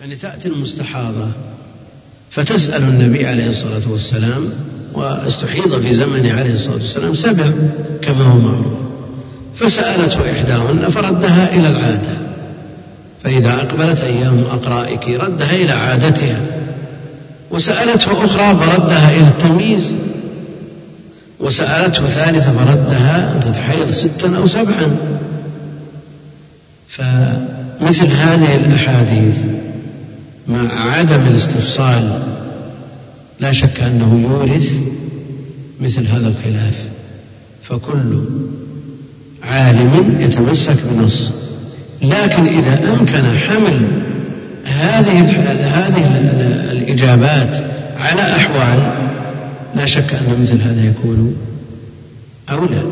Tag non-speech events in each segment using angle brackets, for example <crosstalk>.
يعني تأتي المستحاضة فتسأل النبي عليه الصلاة والسلام واستحيض في زمنه عليه الصلاة والسلام سبع كما هو معروف. فسألته إحداهن فردها إلى العادة. فإذا أقبلت أيام أقرائك ردها إلى عادتها. وسألته أخرى فردها إلى التمييز. وسألته ثالثة فردها أن تتحيض ستا أو سبعا. فمثل هذه الأحاديث مع عدم الاستفصال لا شك أنه يورث مثل هذا الخلاف فكل عالم يتمسك بنص. لكن إذا أمكن حمل هذه هذه الإجابات على أحوال لا شك أن مثل هذا يكون أولى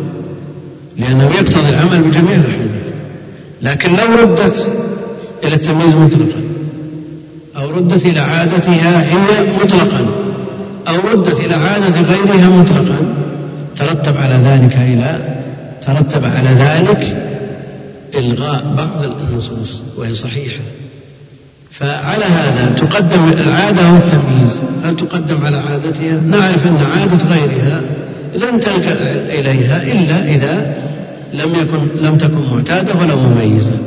لأنه يقتضي العمل بجميع الأحاديث لكن لو ردت إلى التمييز مطلقا. أو ردت إلى عادتها هي مطلقا. أو ردت إلى عادة غيرها مطلقا. ترتب على ذلك إلى ترتب على ذلك إلغاء بعض النصوص وهي صحيحة. فعلى هذا تقدم العادة والتمييز. هل تقدم على عادتها؟ نعرف أن عادة غيرها لن تلجأ إليها إلا إذا لم يكن لم تكن معتادة ولا مميزة.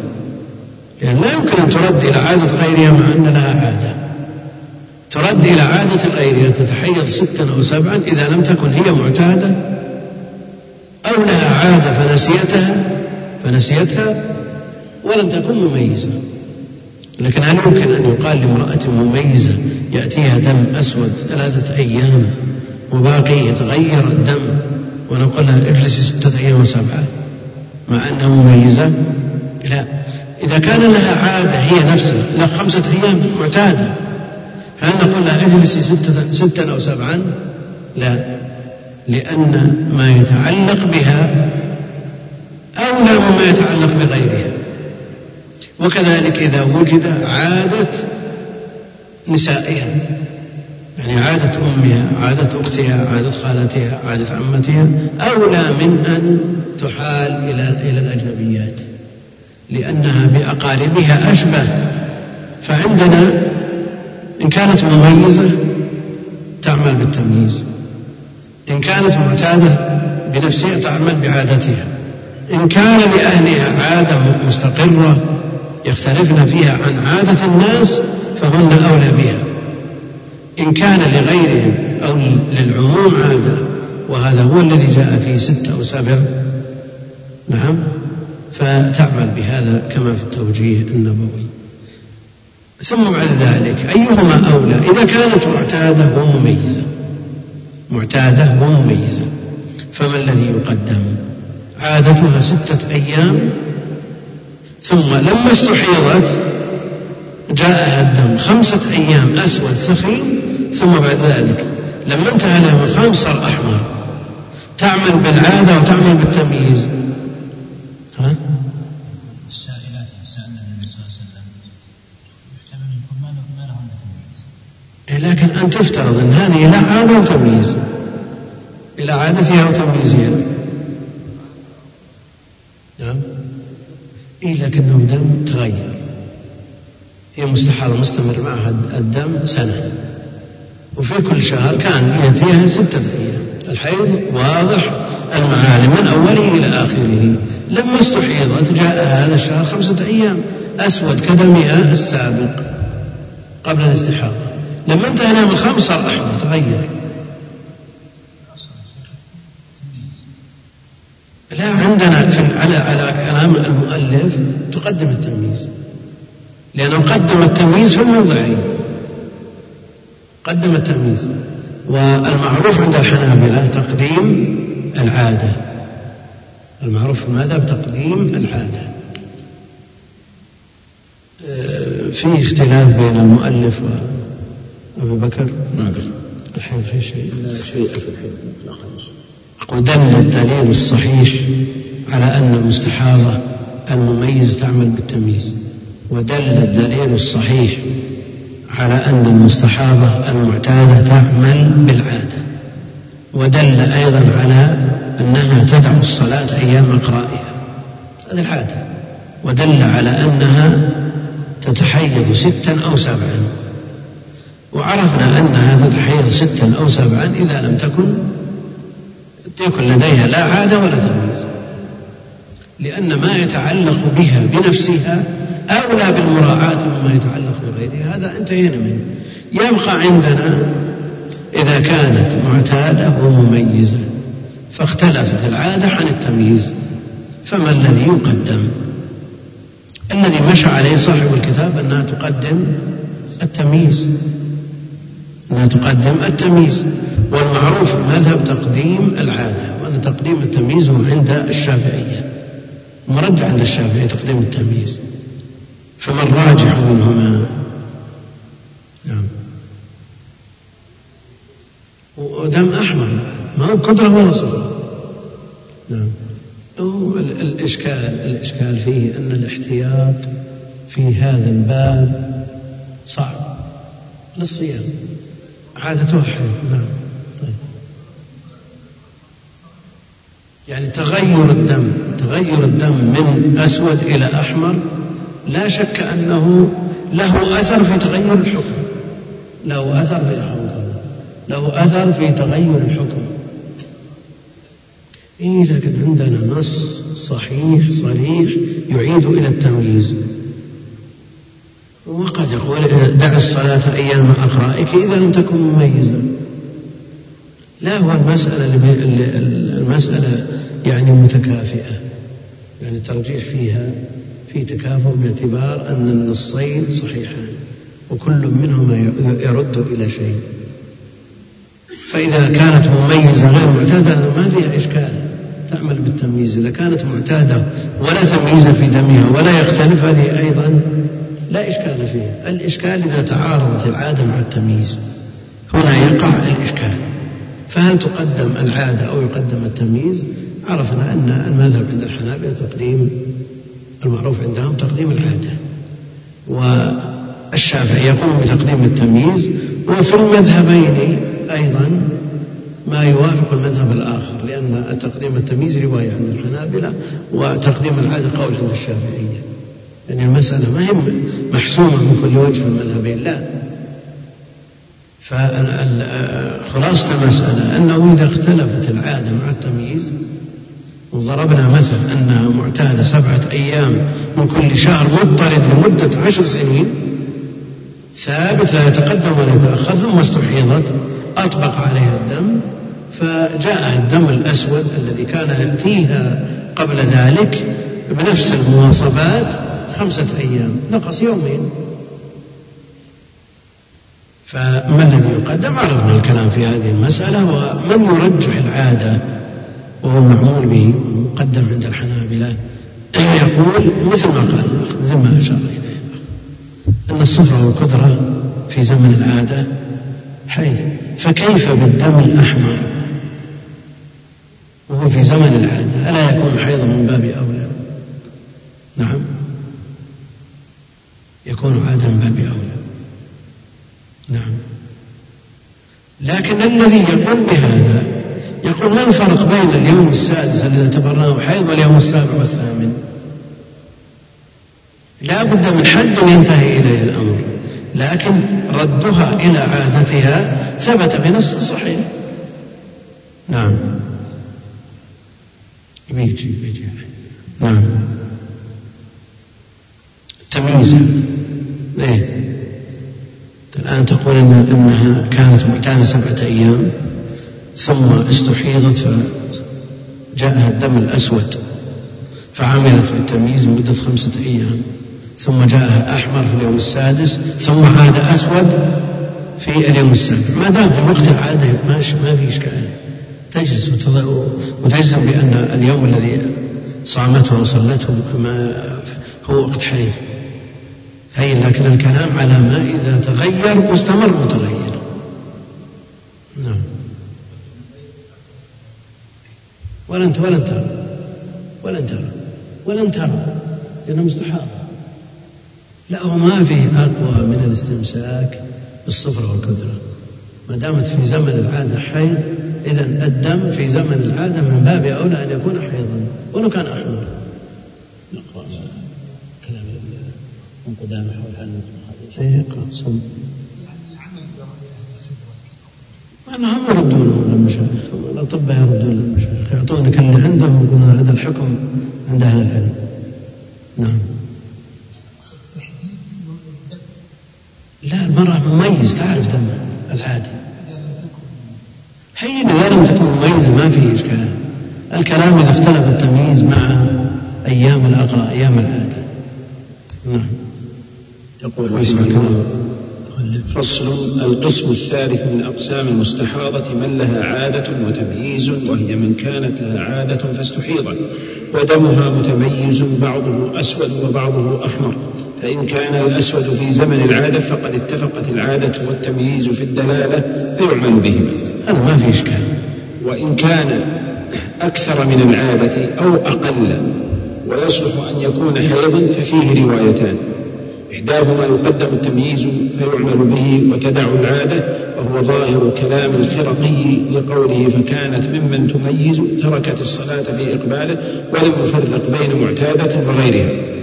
يعني لا يمكن أن ترد إلى عادة غيرها مع أن لها عادة. ترد إلى عادة غيرها تتحيض ستا أو سبعا إذا لم تكن هي معتادة أو لها عادة فنسيتها فنسيتها ولم تكن مميزة. لكن هل يمكن أن يقال لامرأة مميزة يأتيها دم أسود ثلاثة أيام وباقي يتغير الدم ونقول لها اجلسي ستة أيام وسبعة مع أنها مميزة؟ لا. إذا كان لها عادة هي نفسها لا خمسة أيام معتادة. هل نقول لها اجلسي ستة, ستا أو سبعا؟ لا. لأن ما يتعلق بها أولى مما يتعلق بغيرها. وكذلك إذا وجد عادة نسائها يعني عادة أمها عادة أختها عادة خالتها عادة عمتها أولى من أن تحال إلى إلى الأجنبيات. لأنها بأقاربها أشبه. فعندنا إن كانت مميزة تعمل بالتمييز. إن كانت معتادة بنفسها تعمل بعادتها. إن كان لأهلها عادة مستقرة يختلفن فيها عن عادة الناس فهن أولى بها. إن كان لغيرهم أو للعموم عادة وهذا هو الذي جاء في ستة أو سبع نعم؟ فتعمل بهذا كما في التوجيه النبوي. ثم بعد ذلك أيهما أولى؟ إذا كانت معتادة ومميزة. معتادة ومميزة. فما الذي يقدم؟ عادتها ستة أيام. ثم لما استحيضت جاءها الدم. خمسة أيام أسود ثخين. ثم بعد ذلك لما انتهى اليوم الخامس صار أحمر. تعمل بالعادة وتعمل بالتمييز. ها؟ السائلات سألنا النبي صلى الله عليه وسلم. يحتمل يكون ما لهم تمييز. إيه، لكن أن تفترض أن هذه لا عادة وتمييز. إلى عادتها وتمييزها. نعم. إيه لكنه دم تغير. هي مستحاضة مستمر معها الدم سنة. وفي كل شهر كان يأتيها ستة أيام. الحيض واضح. من أوله إلى آخره. لما استحيضت جاء هذا الشهر خمسة أيام. أسود كدمها السابق قبل الاستحاضة. لما انتهى اليوم الخامس صار أحمر تغير لا عندنا في على على كلام المؤلف تقدم التمييز. لأنه قدم التمييز في الموضعين قدم التمييز. والمعروف عند الحنابلة تقديم العادة. المعروف في المذهب تقديم العادة. آه، في اختلاف بين المؤلف وأبي بكر؟ ما الحين في شيء؟ لا شيء في الحين. لا خلاص. ودل الدليل الصحيح على أن المستحاضة المميز تعمل بالتمييز. ودل الدليل الصحيح على أن المستحاضة المعتادة تعمل بالعادة. ودل أيضا على أنها تدع الصلاة أيام إقرائها هذه العادة. ودل على أنها تتحيض ستا أو سبعا. وعرفنا أنها تتحيض ستا أو سبعا إذا لم تكن يكن لديها لا عادة ولا تمييز. لأن ما يتعلق بها بنفسها أولى بالمراعاة مما يتعلق بغيرها. هذا انتهينا منه. يبقى عندنا إذا كانت معتادة ومميزة فاختلفت العادة عن التمييز فما الذي يقدم؟ الذي مشى عليه صاحب الكتاب أنها تقدم التمييز. أنها تقدم التمييز والمعروف المذهب تقديم العادة وأن تقديم التمييز هو عند الشافعية مرجع عند الشافعية تقديم التمييز. فما الراجح منهما؟ نعم. ودم أحمر ما هو قدرة ولا صفة نعم. الإشكال الإشكال فيه أن الاحتياط في هذا الباب صعب للصيام. عادته حيض نعم. طيب. يعني تغير الدم تغير الدم من أسود إلى أحمر لا شك أنه له أثر في تغير الحكم. له أثر في له أثر في تغير الحكم. إيه لكن عندنا نص صحيح صريح يعيد إلى التمييز. وقد يقول دع الصلاة أيام أقرائك إذا لم تكن مميزا. لا هو المسألة المسألة يعني متكافئة. يعني الترجيح فيها في تكافؤ باعتبار أن النصين صحيحان. وكل منهما يرد إلى شيء. فإذا كانت مميزة غير معتادة ما فيها إشكال. تعمل بالتمييز. إذا كانت معتادة ولا تمييز في دمها ولا يختلف هذه أيضا لا إشكال فيها. الإشكال إذا تعارضت العادة مع التمييز هنا يقع الإشكال. فهل تقدم العادة أو يقدم التمييز؟ عرفنا أن المذهب عند الحنابلة تقديم المعروف عندهم تقديم العادة. والشافعي يقوم بتقديم التمييز. وفي المذهبين أيضا ما يوافق المذهب الآخر لأن تقديم التمييز رواية عند الحنابلة وتقديم العادة قول عند الشافعية. يعني المسألة ما هي محسومة من كل وجه في المذهبين لا. فخلاصة المسألة أنه إذا اختلفت العادة مع التمييز وضربنا مثل أنها معتادة سبعة أيام من كل شهر مضطرد لمدة عشر سنين ثابت لا يتقدم ولا يتأخر ثم استحيضت. أطبق عليها الدم فجاء الدم الأسود الذي كان يأتيها قبل ذلك بنفس المواصفات خمسة أيام نقص يومين. فما الذي يقدم؟ عرفنا الكلام في هذه المسألة ومن يرجح العادة وهو معمول به مقدم عند الحنابلة <clears throat> يقول مثل ما قال مثل ما أشار إليه أن الصفرة والقدرة في زمن العادة حيث فكيف بالدم الأحمر؟ وهو في زمن العادة. ألا يكون حيضا من باب أولى؟ نعم. يكون عادة من باب أولى. نعم. لكن الذي يقول بهذا يقول ما الفرق بين اليوم السادس الذي اعتبرناه حيض واليوم السابع والثامن؟ لا بد من حد ينتهي إليه الأمر. لكن ردها إلى عادتها ثبت بنص صحيح. نعم. بيجي بيجي. نعم. تمييز. إيه. الآن تقول إن إنها كانت معتادة سبعة أيام ثم استحيضت فجاءها الدم الأسود فعملت بالتمييز لمدة خمسة أيام. ثم جاء أحمر في اليوم السادس ثم عاد أسود في اليوم السابع. ما دام في وقت العادة ما ما في إشكال. تجلس وتجزم بأن اليوم الذي صامته وصلته ما هو وقت حيض هي لكن الكلام على ما إذا تغير واستمر متغير. نعم. ولن ولن ترى. ولن ترى. ولن ترى. لأنه مستحاضة لا هو ما فيه أقوى من الاستمساك بالصفرة والكدرة ما دامت في زمن العادة حيض إذا الدم في زمن العادة من باب أولى أن يكون حيضا ولو كان أحمر نقرأ كلام من قدامى حول هل اي اقرأ صم. أنا هم يردونه للمشايخ الأطباء يردون للمشايخ يعطونك اللي عندهم يقولون هذا الحكم عند أهل العلم. نعم. لا المرأة مميز. تعرف دمها العادي. هي إذا لم تكن مميزة ما في إشكال. الكلام إذا اختلف التمييز مع أيام الأقرأ أيام العادة. نعم. يقول فصل القسم الثالث من أقسام المستحاضة من لها عادة وتمييز وهي من كانت لها عادة فاستحيضت ودمها متميز بعضه أسود وبعضه أحمر. فإن كان الأسود في زمن العادة فقد اتفقت العادة والتمييز في الدلالة فيعمل بهما. هذا ما في إشكال. وإن كان أكثر من العادة أو أقل ويصلح أن يكون حيضا ففيه روايتان. إحداهما يقدم التمييز فيعمل به وتدع العادة وهو ظاهر كلام الفرقي لقوله فكانت ممن تميز تركت الصلاة في إقباله ولم يفرق بين معتادة وغيرها.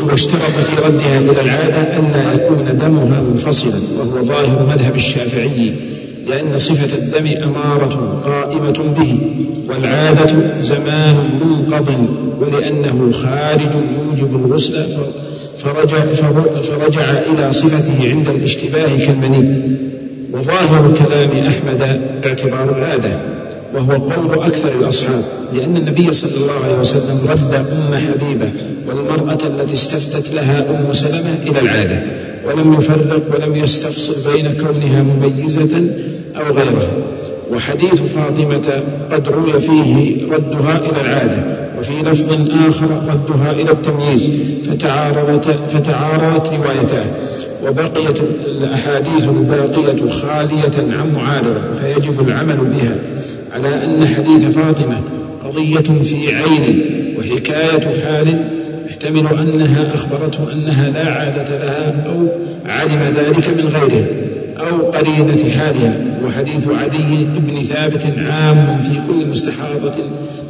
واشترط في ردها إلى العادة ألا يكون دمها منفصلا وهو ظاهر مذهب الشافعي لأن صفة الدم أمارة قائمة به والعادة زمان منقض ولأنه خارج يوجب الغسل فرجع, فرجع إلى صفته عند الاشتباه كالمني. وظاهر كلام أحمد اعتبار العادة. وهو قول أكثر الأصحاب لأن النبي صلى الله عليه وسلم رد أم حبيبة والمرأة التي استفتت لها أم سلمة إلى العادة ولم يفرق ولم يستفصل بين كونها مميزة أو غيرها. وحديث فاطمة قد روي فيه ردها إلى العادة وفي لفظ آخر ردها إلى التمييز فتعارضت, فتعارضت روايتان. وبقيت الأحاديث الباقية خالية عن معارضة فيجب العمل بها. على أن حديث فاطمة قضية في عين وحكاية حال يحتمل أنها أخبرته أنها لا عادة لها أو علم ذلك من غيرها أو قرينة حالها وحديث عدي بن ثابت عام في كل مستحاضة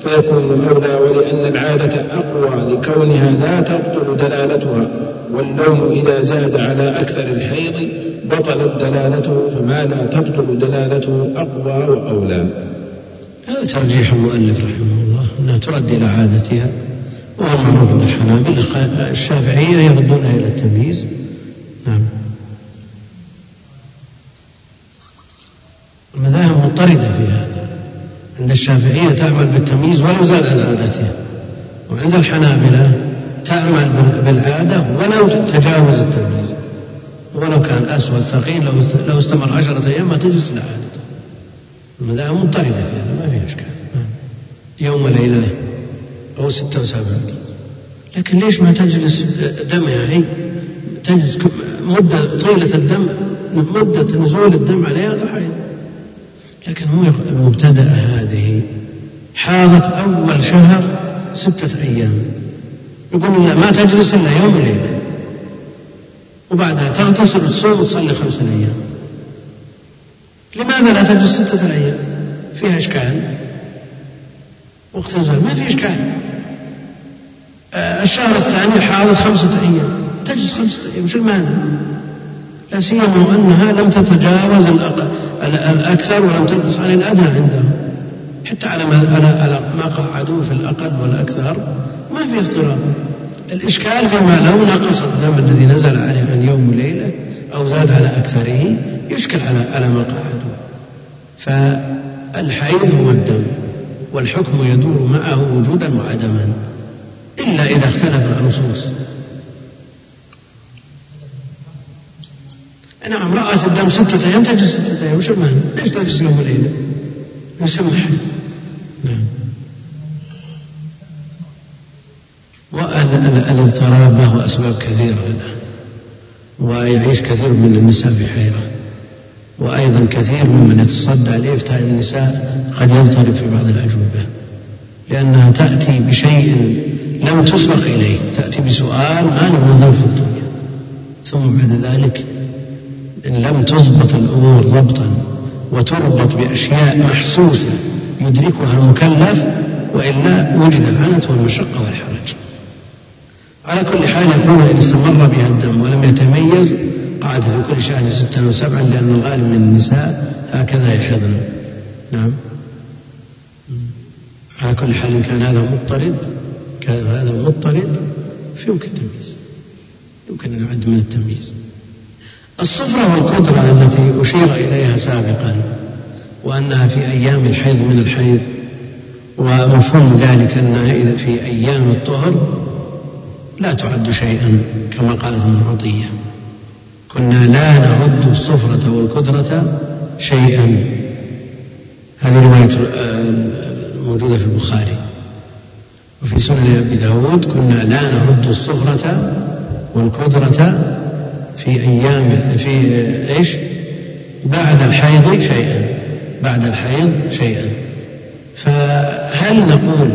فيكون أولى ولأن العادة أقوى لكونها لا تبطل دلالتها واللوم إذا زاد على أكثر الحيض بطلت دلالته فما لا تبطل دلالته أقوى وأولى. هذا ترجيح المؤلف رحمه الله أنها ترد إلى عادتها وهو معروف عند الحنابلة الشافعية يردونها إلى التمييز. نعم. المذاهب مضطردة في هذا. عند الشافعية تعمل بالتمييز ولو زاد عن عادتها. وعند الحنابلة تعمل بالعادة ولو تجاوز التمييز. ولو كان أسود ثقيل لو لو استمر عشرة أيام ما تجلس إلى عادته. المذاهب مضطردة في هذا ما فيها إشكال. يوم ليلة أو ستة وسبعة لكن ليش ما تجلس دمها هي تجلس مدة طويلة الدم مدة نزول الدم عليها حيض لكن هو المبتدأ هذه حاضت أول شهر ستة أيام. يقول لا ما تجلس إلا يوم وليلة. وبعدها تغتسل وتصوم وتصلي خمسة أيام. لماذا لا تجلس ستة أيام؟ فيها إشكال. وقت الزواج ما في إشكال. آه، الشهر الثاني حاضت خمسة أيام. تجلس خمسة أيام وش المانع؟ لا سيما وأنها لم تتجاوز الأكثر ولم تنقص عن الأدنى عندهم. حتى على ما على ما قعدوه في الأقل والأكثر ما في اضطراب. الإشكال فيما لو نقص الدم الذي نزل عليه عن يوم وليلة أو زاد على أكثره يشكل على على ما قعدوه فالحيض هو الدم والحكم يدور معه وجودا وعدما إلا إذا اختلف النصوص نعم رأت الدم ستة أيام تجلس ستة أيام. وش المعنى؟ ليش تجلس يوم وليلة؟ يسمى حي نعم. والاضطراب له أسباب كثيرة الآن ويعيش كثير من النساء في حيرة. وأيضا كثير ممن يتصدى لإفتاء النساء قد يضطرب في بعض الأجوبة لأنها تأتي بشيء لم تسبق إليه تأتي بسؤال ما له نظير في الدنيا. ثم بعد ذلك إن لم تضبط الأمور ضبطا وتربط بأشياء محسوسة يدركها المكلف وإلا وجد العنت والمشقة والحرج. على كل حال يكون إن استمر بها الدم ولم يتميز قعد في كل شهر ستا وسبعا لأن الغالب من النساء هكذا يحضن. نعم. على كل حال كان هذا مضطرد كان هذا مضطرد فيمكن تمييز. يمكن أن يعد من التمييز. الصفرة والقدرة التي أشير إليها سابقا وأنها في أيام الحيض من الحيض ومفهوم ذلك أنها في أيام الطهر لا تعد شيئا كما قالت عطية كنا لا نعد الصفرة والقدرة شيئا. هذه رواية موجودة في البخاري. وفي سنن أبي داود كنا لا نعد الصفرة والقدرة في أيام في إيش؟ بعد الحيض شيئا. بعد الحيض شيئا. فهل نقول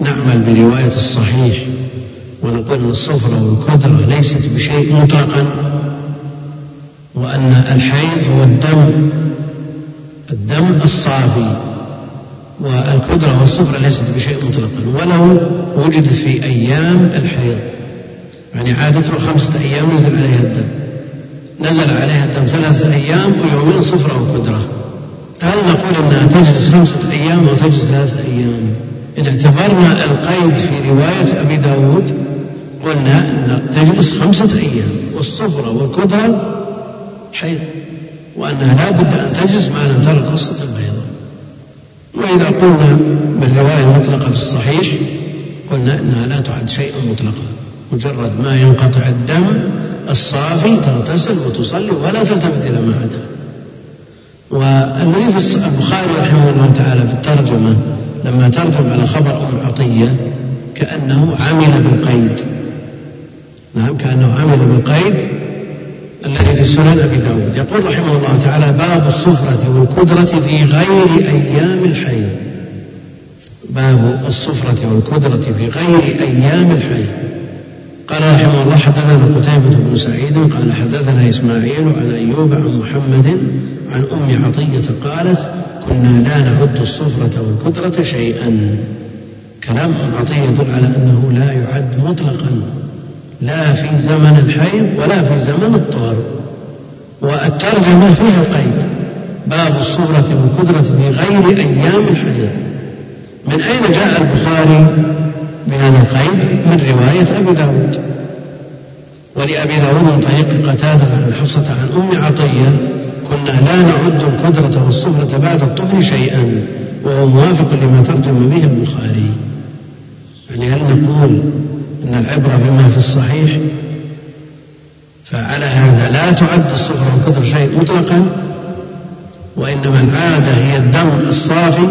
نعمل برواية الصحيح ونقول أن الصفرة والقدرة ليست بشيء مطلقا وأن الحيض هو الدم الدم الصافي والقدرة والصفرة ليست بشيء مطلقا. ولو وجد في أيام الحيض يعني عادته خمسة أيام نزل عليها الدم. نزل عليها الدم ثلاثة أيام ويومين صفرة وقدرة. هل نقول أنها تجلس خمسة أيام أو تجلس ثلاثة أيام؟ إن اعتبرنا القيد في رواية أبي داود قلنا أن تجلس خمسة أيام والصفرة والقدرة حيض وأنها لا بد أن تجلس ما لم ترى قصة البيضاء. وإذا قلنا بالرواية المطلقة في الصحيح قلنا إنها لا تعد شيئا مطلقا مجرد ما ينقطع الدم الصافي تغتسل وتصلي ولا تلتفت إلى ما عدا. والذي في البخاري رحمه الله تعالى في الترجمة لما ترجم على خبر أم عطية كأنه عمل بالقيد. نعم كأنه عمل بالقيد الذي في سنن أبي داود. يقول رحمه الله تعالى باب الصفرة والقدرة في غير أيام الحي. باب الصفرة والقدرة في غير أيام الحي. قال رحمه الله حدثنا قتيبة بن سعيد قال حدثنا إسماعيل عن أيوب عن محمد عن أم عطية قالت كنا لا نعد الصفرة والقدرة شيئا. كلام أم عطية يدل على أنه لا يعد مطلقا. لا في زمن الحيض ولا في زمن الطهر والترجمة فيها القيد. باب الصفرة والقدرة في غير أيام الحيض. من أين جاء البخاري بهذا القيد؟ من رواية أبي داود. ولأبي داود من طريق قتادة عن حفصة عن أم عطية كنا لا نعد القدرة والصفرة بعد الطهر شيئا. وهو موافق لما ترجم به البخاري. يعني هل نقول أن العبرة بما في الصحيح فعلى هذا لا تعد الصفرة والقدرة شيء مطلقا وإنما العادة هي الدم الصافي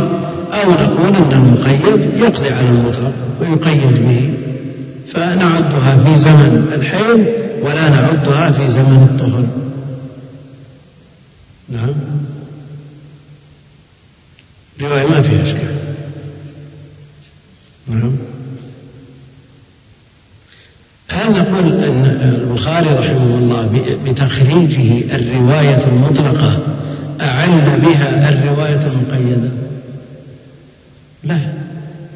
أو نقول أن المقيد يقضي على المطلق ويقيد به. فنعدها في زمن الحيض ولا نعدها في زمن الطهر. نعم. رواية ما فيها إشكال. نعم. هل نقول أن البخاري رحمه الله بتخريجه الرواية المطلقة أعل بها الرواية المقيدة؟ لا.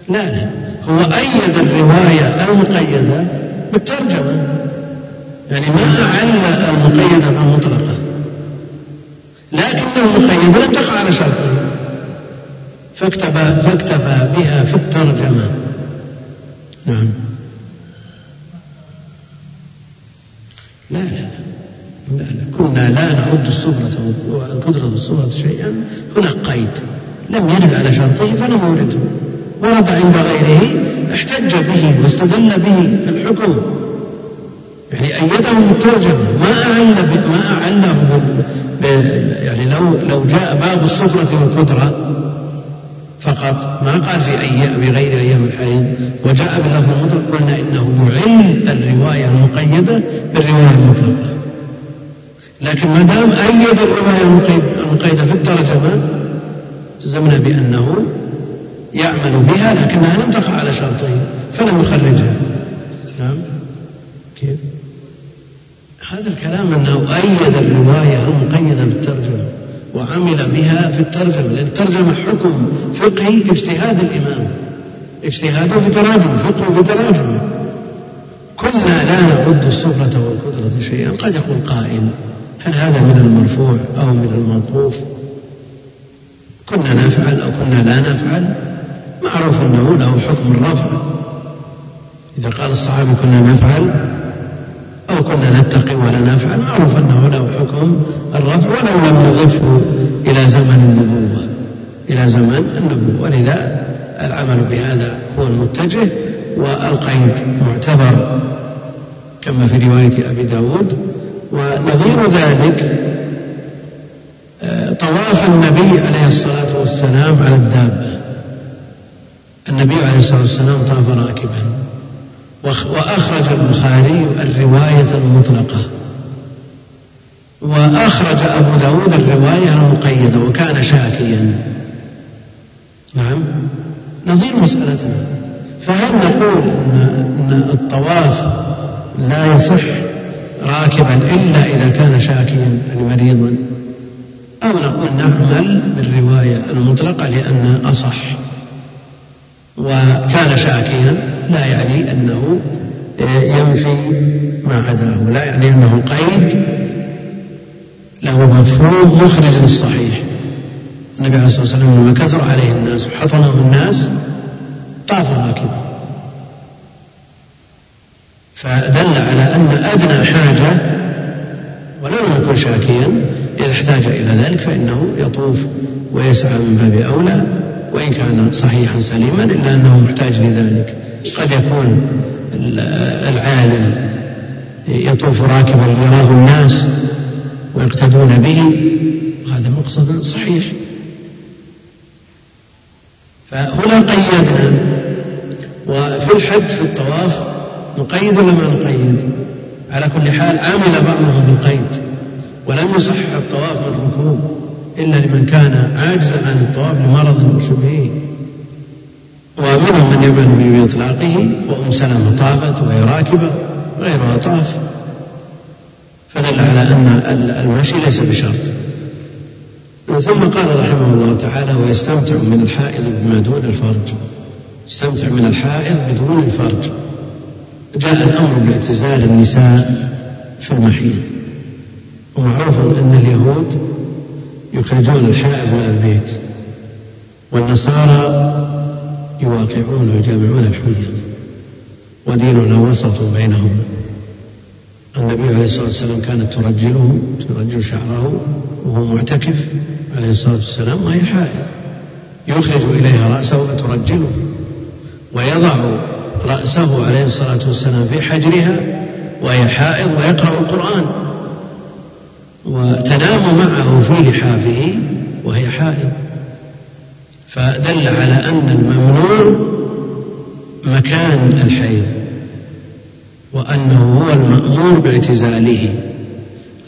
لا لا. هو أيد الرواية المقيدة بالترجمة. يعني ما أعل المقيدة بالمطلقة. لكن المقيد لم تقع على شرطه فاكتفى بها في الترجمة. نعم. لا لا لا. كنا لا نعد الصفرة والقدرة الصفرة شيئا. هناك قيد. لم يرد على شرطه فلم يورده ورد عند غيره. احتج به واستدل به الحكم يعني أيده بالترجمة ما أعل ما أعله يعني لو لو جاء باب الصفرة والقدرة فقط ما قال في أيام غير أيام الحيض وجاء باللفظ المطلق قلنا إنه يعل الرواية المقيدة بالرواية المطلقة. لكن ما دام أيد الرواية المقيدة في الترجمة التزمنا بأنه يعمل بها لكنها لم تقع على شرطه فلم يخرجها. نعم؟ كيف؟ هذا الكلام أنه أيد الرواية المقيدة بالترجمة وعمل بها في الترجمة لأن الترجمة حكم فقهي اجتهاد الإمام. اجتهاده في تراجم فقه في تراجم. كنا لا نعد السفرة والقدرة شيئا. قد يقول قائل هل هذا من المرفوع أو من الموقوف؟ كنا نفعل أو كنا لا نفعل؟ معروف أنه له حكم الرفع. إذا قال الصحابي كنا نفعل أو كنا نتقي ولا نفعل معروف أنه له حكم الرفع ولو لم نضفه إلى زمن النبوة إلى زمن النبوة. ولذا العمل بهذا هو المتجه والقيد معتبر كما في رواية أبي داود. ونظير ذلك آه، طواف النبي عليه الصلاة والسلام على الدابة. النبي عليه الصلاة والسلام طاف راكبا. وأخرج البخاري الرواية المطلقة. وأخرج أبو داود الرواية المقيدة وكان شاكيا. نعم. نظير مسألتنا. فهل نقول إن الطواف لا يصح راكبا إلا إذا كان شاكيا يعني مريضا أو نقول نعمل بالرواية المطلقة لأن أصح. وكان شاكيا لا يعني أنه يمشي ما عداه لا يعني أنه قيد له مفهوم مخرج للصحيح. النبي عليه الصلاة والسلام لما كثر عليه الناس وحطمه الناس طاف راكبا فدل على أن أدنى حاجة ولم يكن شاكيا إذا احتاج إلى ذلك فإنه يطوف ويسعى من باب أولى. وإن كان صحيحا سليما إلا أنه محتاج لذلك. قد يكون العالم يطوف راكبا ليراه الناس ويقتدون به هذا مقصد صحيح. فهنا قيدنا وفي الحج في الطواف نقيد ولا ما نقيد؟ على كل حال عمل بعضهم بالقيد ولم يصحح الطواف من الركوب إلا لمن كان عاجزا عن الطواف لمرض أو شبهه. ومنهم من يعمل بإطلاقه وأم سلمة طافت وهي راكبة غيرها طاف فدل على أن المشي ليس بشرط. ثم قال رحمه الله تعالى ويستمتع من الحائض بما دون الفرج. يستمتع من الحائض بدون الفرج. جاء الأمر باعتزال النساء في المحيض. ومعروف أن اليهود يخرجون الحائض من البيت والنصارى يواقعون ويجامعون الحيض وديننا وسط بينهم. النبي عليه الصلاة والسلام كانت ترجله ترجل شعره وهو معتكف عليه الصلاة والسلام وهي حائض. يخرج إليها رأسه فترجله ويضع رأسه عليه الصلاة والسلام في حجرها وهي حائض ويقرأ القرآن. وتنام معه في لحافه وهي حائض. فدل على أن الممنوع مكان الحيض وأنه هو المأمور باعتزاله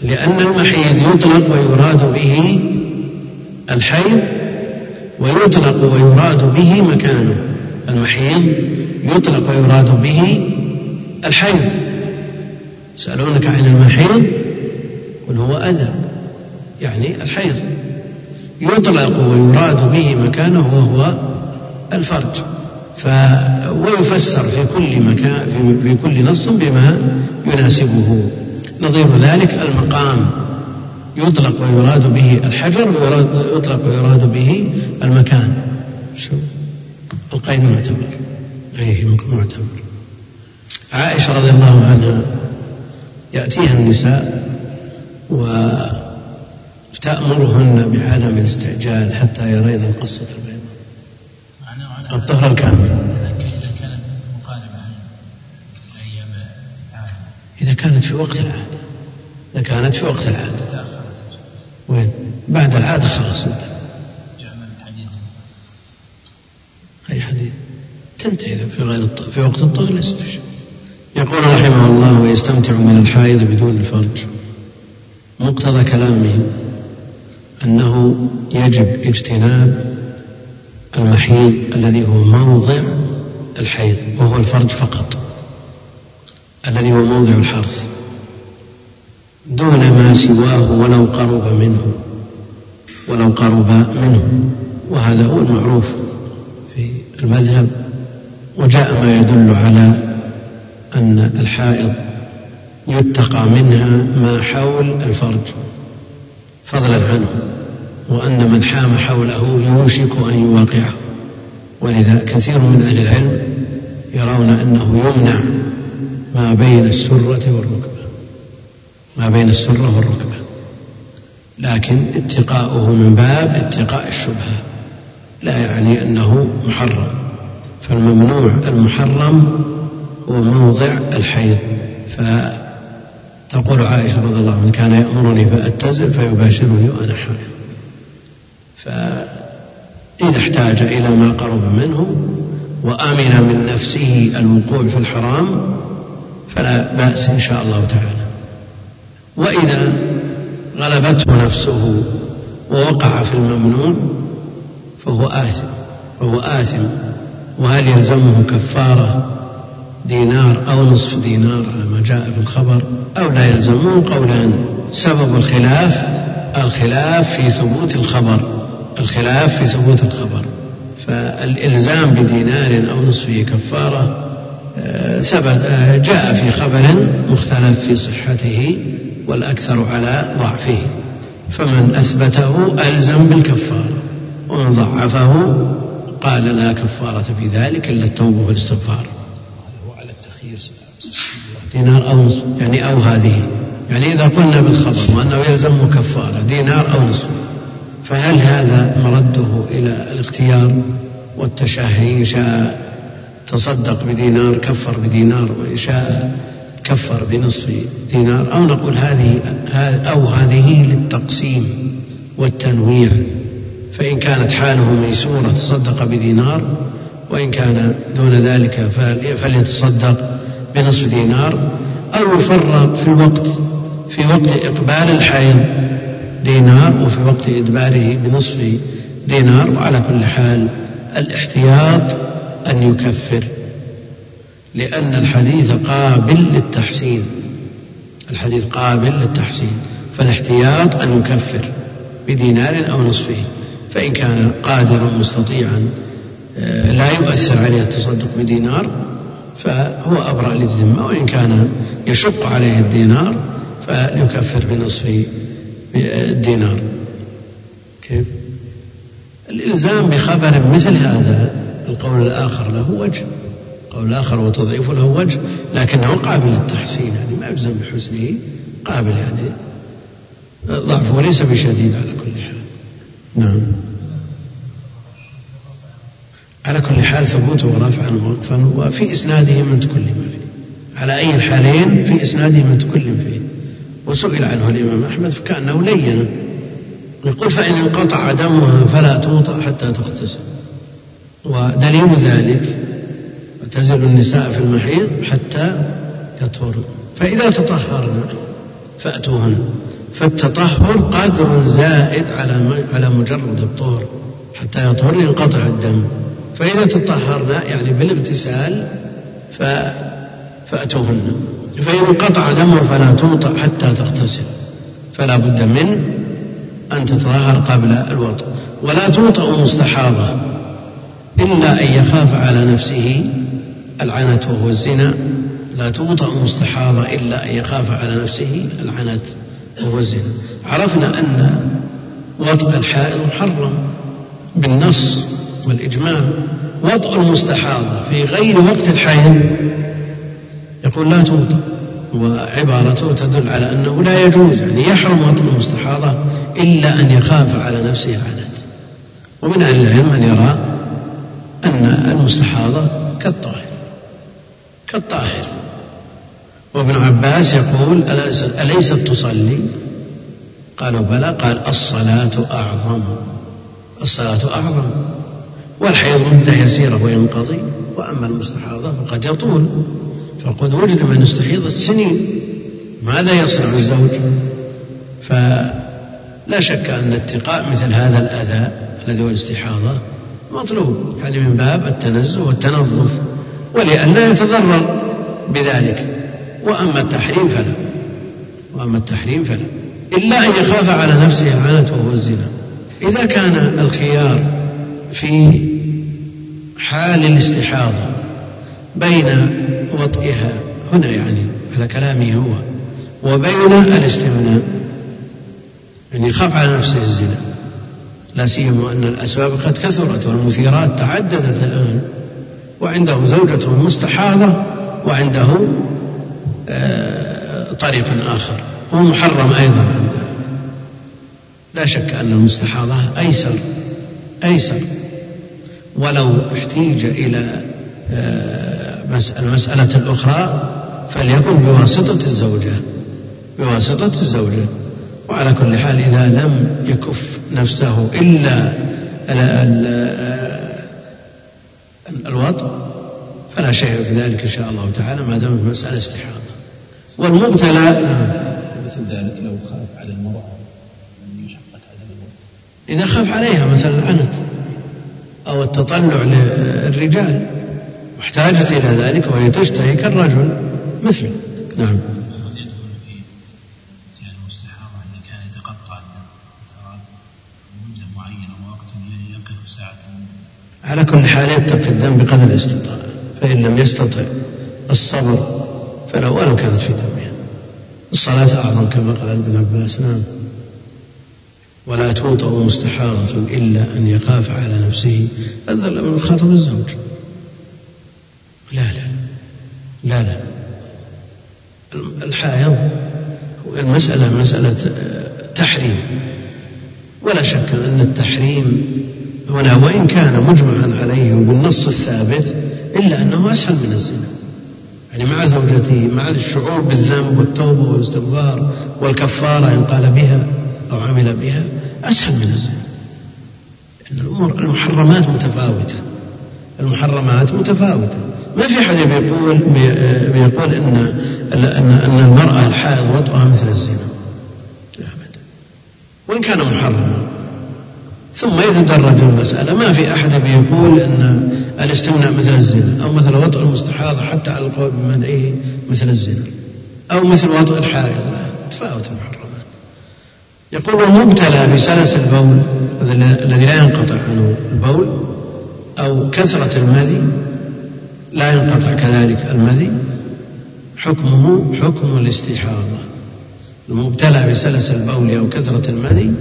لأن المحيض يطلق ويراد به الحيض ويطلق ويراد به مكانه. المحيض يطلق ويراد به الحيض. يسألونك عن المحيض؟ قل هو أذى. يعني الحيض يطلق ويراد به مكانه وهو الفرج. ف ويفسر في كل مكان في, في كل نص بما يناسبه. نظير ذلك المقام. يطلق ويراد به الحجر ويطلق ويراد به المكان. شو؟ القيد معتبر أيه معتبر عائشة رضي الله عنها. يأتيها النساء وتأمرهن بعدم الاستعجال حتى يرين القصة البيضاء. الطهر الكامل. إذا كانت في وقت العادة إذا كانت في وقت العادة وين؟ بعد العادة خلاص انتهى أي حديث؟ تنتهي في غير في وقت الطهر ليست يقول رحمه الله ويستمتع من الحائض بدون الفرج. مقتضى كلامه أنه يجب اجتناب المحيض الذي هو موضع الحيض وهو الفرج فقط الذي هو موضع الحرث دون ما سواه ولو قرب منه ولو قرب منه وهذا هو المعروف في المذهب وجاء ما يدل على أن الحائض يتقى منها ما حول الفرج. فضلا عنه وأن من حام حوله يوشك أن يواقعه ولذا كثير من أهل العلم يرون أنه يمنع ما بين السرة والركبة. ما بين السرة والركبة. لكن اتقاؤه من باب اتقاء الشبهة. لا يعني أنه محرم. فالممنوع المحرم هو موضع الحيض. فتقول عائشة رضي الله عنها كان يأمرني فأتزل فيباشرني وأنا حامل فإذا احتاج إلى ما قرب منه وأمن من نفسه الوقوع في الحرام فلا بأس إن شاء الله تعالى. وإذا غلبته نفسه ووقع في الممنون فهو آثم فهو آثم وهل يلزمه كفارة دينار أو نصف دينار على ما جاء في الخبر أو لا يلزمه قولان سبب الخلاف الخلاف في ثبوت الخبر الخلاف في ثبوت الخبر. فالإلزام بدينار أو نصفه كفارة آه، ثبت آه، جاء في خبر مختلف في صحته والأكثر على ضعفه. فمن أثبته ألزم بالكفارة ومن ضعفه قال لا كفارة في ذلك إلا التوبة والاستغفار. دينار أو نصف. يعني أو هذه. يعني إذا قلنا بالخبر وأنه يلزم كفارة دينار أو نصف. فهل هذا مرده إلى الاختيار والتشهي؟ إن شاء تصدق بدينار كفر بدينار وإن شاء كفر بنصف دينار. أو نقول هذه أو هذه للتقسيم والتنويع. فإن كانت حاله ميسورة تصدق بدينار وإن كان دون ذلك فليتصدق بنصف دينار أو يفرق في الوقت في وقت إقبال الحيض دينار وفي وقت إدباره بنصف دينار وعلى كل حال الاحتياط أن يكفر لأن الحديث قابل للتحسين الحديث قابل للتحسين فالاحتياط أن يكفر بدينار أو نصفه فإن كان قادرا مستطيعا آه، لا يؤثر عليه التصدق بدينار فهو أبرأ للذمة وإن كان يشق عليه الدينار فليكفر بنصف الدينار. كيف؟ الإلزام بخبر مثل هذا القول الآخر له وجه. القول الآخر وتضعيف له وجه لكنه قابل للتحسين يعني ما يلزم بحسنه قابل يعني ضعفه ليس بشديد على كل حال. نعم. على كل حال ثبوته ورفعا ووقفا وفي إسناده من تكلم فيه. على أي الحالين في إسناده من تكلم فيه. وسئل عنه الإمام أحمد فكأنه لين. يقول فإن انقطع دمها فلا توطأ حتى تغتسل. ودليل ذلك اعتزل النساء في المحيض حتى يطهرن. فإذا تطهرن فأتوهن. فالتطهر قدر زائد على على مجرد الطهر. حتى يطهرن ينقطع الدم. فإذا تطهرن يعني بالاغتسال ف فأتوهن. فإن انقطع دمه فلا توطأ حتى تغتسل. فلا بد من أن تتطهر قبل الوضوء ولا توطأ مستحاضة إلا أن يخاف على نفسه العنت وهو الزنا. لا توطأ مستحاضة إلا أن يخاف على نفسه العنت وهو الزنا. عرفنا أن وطأ الحائض محرم بالنص. والإجماع وطأ المستحاضة في غير وقت الحيض يقول لا توطأ وعبارته تدل على أنه لا يجوز يعني يحرم وطأ المستحاضة إلا أن يخاف على نفسه العنت ومن أهل العلم من يرى أن المستحاضة كالطاهر كالطاهر. وابن عباس يقول أليست تصلي؟ قالوا بلى قال الصلاة أعظم. الصلاة أعظم. والحيض مدة يسيرة وينقضي وأما المستحاضة فقد يطول. فقد وجد من استحيضت سنين. ماذا يصنع الزوج؟ فلا شك أن اتقاء مثل هذا الأذى الذي هو الاستحاضة مطلوب يعني من باب التنزه والتنظف ولئلا يتضرر بذلك. وأما التحريم فلا. وأما التحريم فلا. إلا أن يخاف على نفسه العنت وهو الزنا. إذا كان الخيار في حال الاستحاضة بين وطئها. هنا يعني على كلامه هو. وبين الاستمناء. يعني يخاف على نفسه الزنا. لا سيما أن الأسباب قد كثرت والمثيرات تعددت الآن. وعنده زوجته مستحاضة وعنده آه، طريق آخر. هو محرم أيضا. لا شك أن المستحاضة أيسر أيسر. ولو احتيج إلى آه، المسألة الأخرى فليكن بواسطة الزوجة بواسطة الزوجة. وعلى كل حال إذا لم يكف نفسه إلا الوضع فلا شيء في ذلك إن شاء الله تعالى ما دام في مسألة استحاضة. والمبتلى مثل ذلك لو خاف على المرأة. إذا خاف عليها مثلا العنت أو التطلع للرجال واحتاجت إلى ذلك وهي تشتهي كالرجل مثله. نعم. على كل حال يتقي الدم بقدر الاستطاعة فإن لم يستطع الصبر فلو ولو كانت في دمها الصلاة أعظم كما قال ابن عباس نعم. ولا توطأ مستحاضة إلا أن يخاف على نفسه هذا من خاطب الزوج. لا لا لا لا. الحائض المسألة مسألة تحريم. ولا شك أن التحريم هنا وإن كان مجمعا عليه بالنص الثابت إلا أنه أسهل من الزنا. يعني مع زوجته مع الشعور بالذنب والتوبة والاستغفار والكفارة إن قال بها أو عمل بها أسهل من الزنا. لأن الأمور المحرمات متفاوتة. المحرمات متفاوتة. ما في حد بيقول بيقول إن أن أن المرأة الحائض وطئها مثل الزنا. أبدا. وإن كان محرما. ثم يتدرج المسألة ما في أحد بيقول أن الاستمناء مثل الزنا أو مثل وطئ المستحاضة حتى على القول بمنعه مثل الزنا أو مثل وطئ الحائض. تفاوت المحرمات يقول المبتلى بسلس البول الذي لا ينقطع عنه البول أو كثرة المذي لا ينقطع كذلك المذي حكمه حكم الاستحاضة المبتلى بسلس البول أو كثرة المذي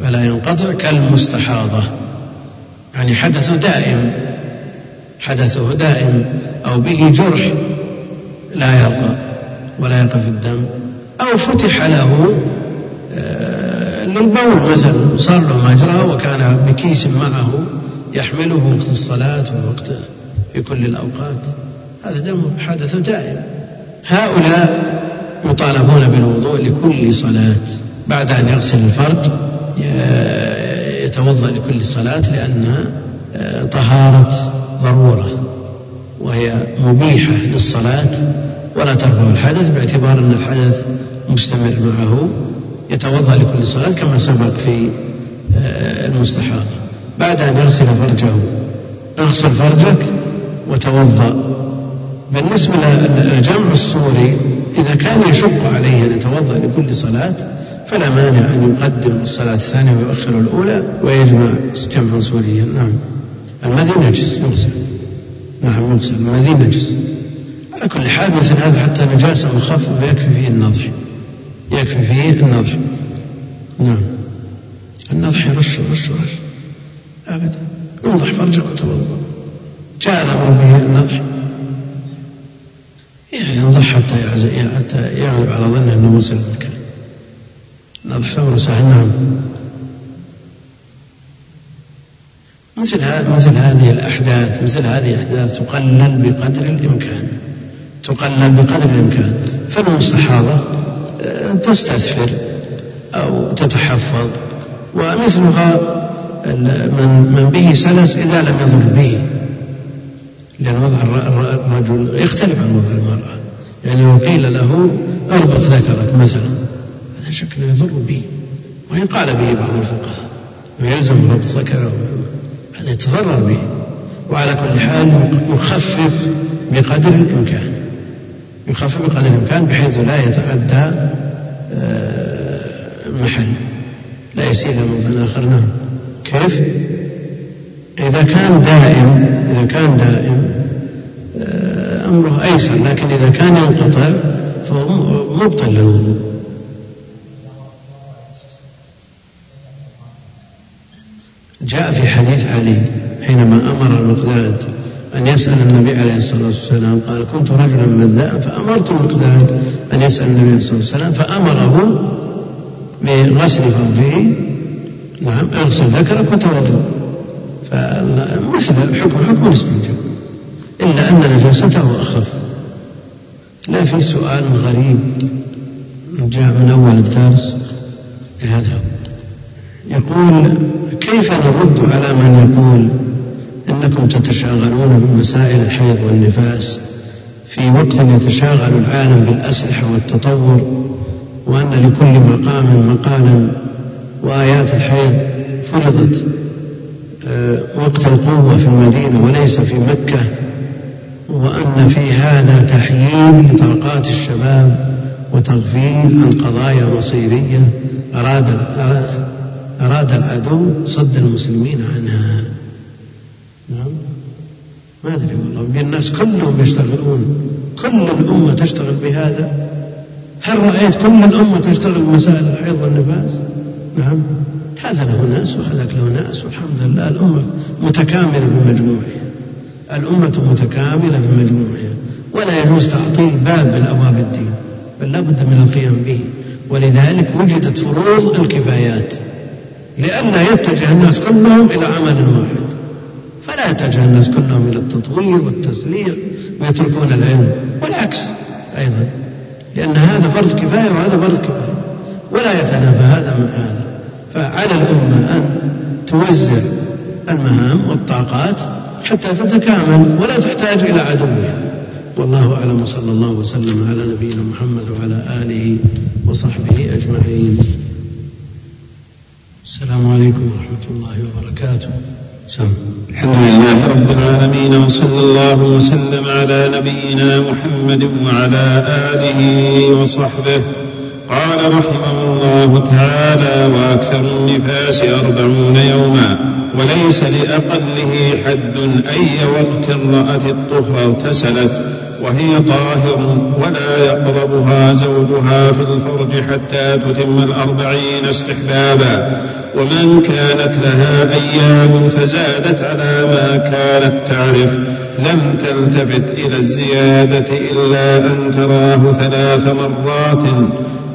فلا ينقطع كالمستحاضة. يعني حدث دائم حدثه دائم أو به جرح لا يبقى ولا يقف الدم أو فتح له للبول مثلا صار له مجرى وكان بكيس معه يحمله وقت الصلاة ووقت في كل الأوقات. هذا دم حدث دائم. هؤلاء يطالبون بالوضوء لكل صلاة. بعد أن يغسل الفرج يتوضأ لكل صلاة لأنها آه، طهارة ضرورة وهي مبيحة للصلاة. ولا ترفع الحدث باعتبار أن الحدث مستمر معه. يتوضأ لكل صلاة كما سبق في آه، المستحاضة بعد أن يغسل فرجه اغسل فرجك وتوضأ. بالنسبة للجمع الصوري إذا كان يشق عليه أن يتوضأ لكل صلاة فلا مانع أن يقدم الصلاة الثانية ويؤخر الأولى ويجمع جمعا صوريا. نعم. المذي نجس يغسل. نعم يغسل. المذي نجس. على كل حال مثل هذا حتى نجاسة مخففة يكفي فيه النضح. يكفي فيه النضح. نعم. النضح يرش رش رش أبدا. انضح فرجك وتوضأ جاء الأمر به النضح. يعني ينضح حتى حتى يغلب على ظنه أنه وصل المكان نضح أمر سهل نعم. مثل مثل هذه الأحداث مثل هذه الأحداث تقلل بقدر الإمكان. تقلل بقدر الإمكان. فالمستحاضة تستثفر أو تتحفظ. ومثلها من من به سلس إذا لم يضر به لأن وضع الرجل يختلف عن وضع المرأة. يعني لو قيل له أربط ذكرك مثلا هذا شك يضر به. وإن قال به بعض الفقهاء ويلزم ربط ذكره هذا يتضرر به. وعلى كل حال يخفف بقدر الإمكان. يخفف بقدر الإمكان بحيث لا يتعدى آه، محل. لا يسير إلى موضع آخر. نعم. كيف؟ إذا كان دائم إذا كان دائم آه، فأمره أيسر. لكن إذا كان ينقطع فهو مبطل للوضوء. جاء في حديث علي حينما أمر المقداد أن يسأل النبي عليه الصلاة والسلام قال كنت رجلا مذاء فأمرت المقداد أن يسأل النبي عليه الصلاة والسلام فأمره بغسل فرجه نعم اغسل ذكرك وتوضأ. فمثل الحكم حكم الاستنجاء. إلا أن نجاسته أخف. لا في سؤال غريب جاء من أول الدرس هذا يقول كيف نرد على من يقول إنكم تتشاغلون بمسائل الحيض والنفاس في وقت يتشاغل العالم بالأسلحة والتطور وأن لكل مقام مقالا وآيات الحيض فرضت آه، وقت القوة في المدينة وليس في مكة وأن في هذا تحييد لطاقات الشباب وتغفيل عن قضايا مصيرية أراد أراد العدو صد المسلمين عنها. نعم. ما أدري والله. الناس كلهم يشتغلون كل الأمة تشتغل بهذا. هل رأيت كل الأمة تشتغل بمسائل الحيض والنفاس؟ نعم. هذا له ناس وهذاك له ناس والحمد لله. الأمة متكاملة بمجموعها. الأمة متكاملة بمجموعها. ولا يجوز تعطيل باب من أبواب الدين. بل لا بد من القيام به. ولذلك وجدت فروض الكفايات. لئلا يتجه الناس كلهم إلى عمل واحد. فلا يتجه الناس كلهم إلى التطوير والتسليع ويتركون العلم والعكس أيضا لأن هذا فرض كفاية وهذا فرض كفاية ولا يتنافى هذا مع هذا. فعلى الأمة أن توزع المهام والطاقات حتى تتكامل ولا تحتاج إلى عدوها والله أعلم وصلى الله وسلم على نبينا محمد وعلى آله وصحبه أجمعين. السلام عليكم ورحمة الله وبركاته. الحمد لله رب العالمين وصلى الله وسلم على نبينا محمد وعلى آله وصحبه. قال رحمه الله تعالى وأكثر النفاس أربعون يوما وليس لأقله حد أي وقت رأت الطهر اغتسلت. وهي طاهر ولا يقربها زوجها في الفرج حتى تتم الأربعين استحبابا. ومن كانت لها أيام فزادت على ما كانت تعرف. لم تلتفت إلى الزيادة إلا أن تراه ثلاث مرات.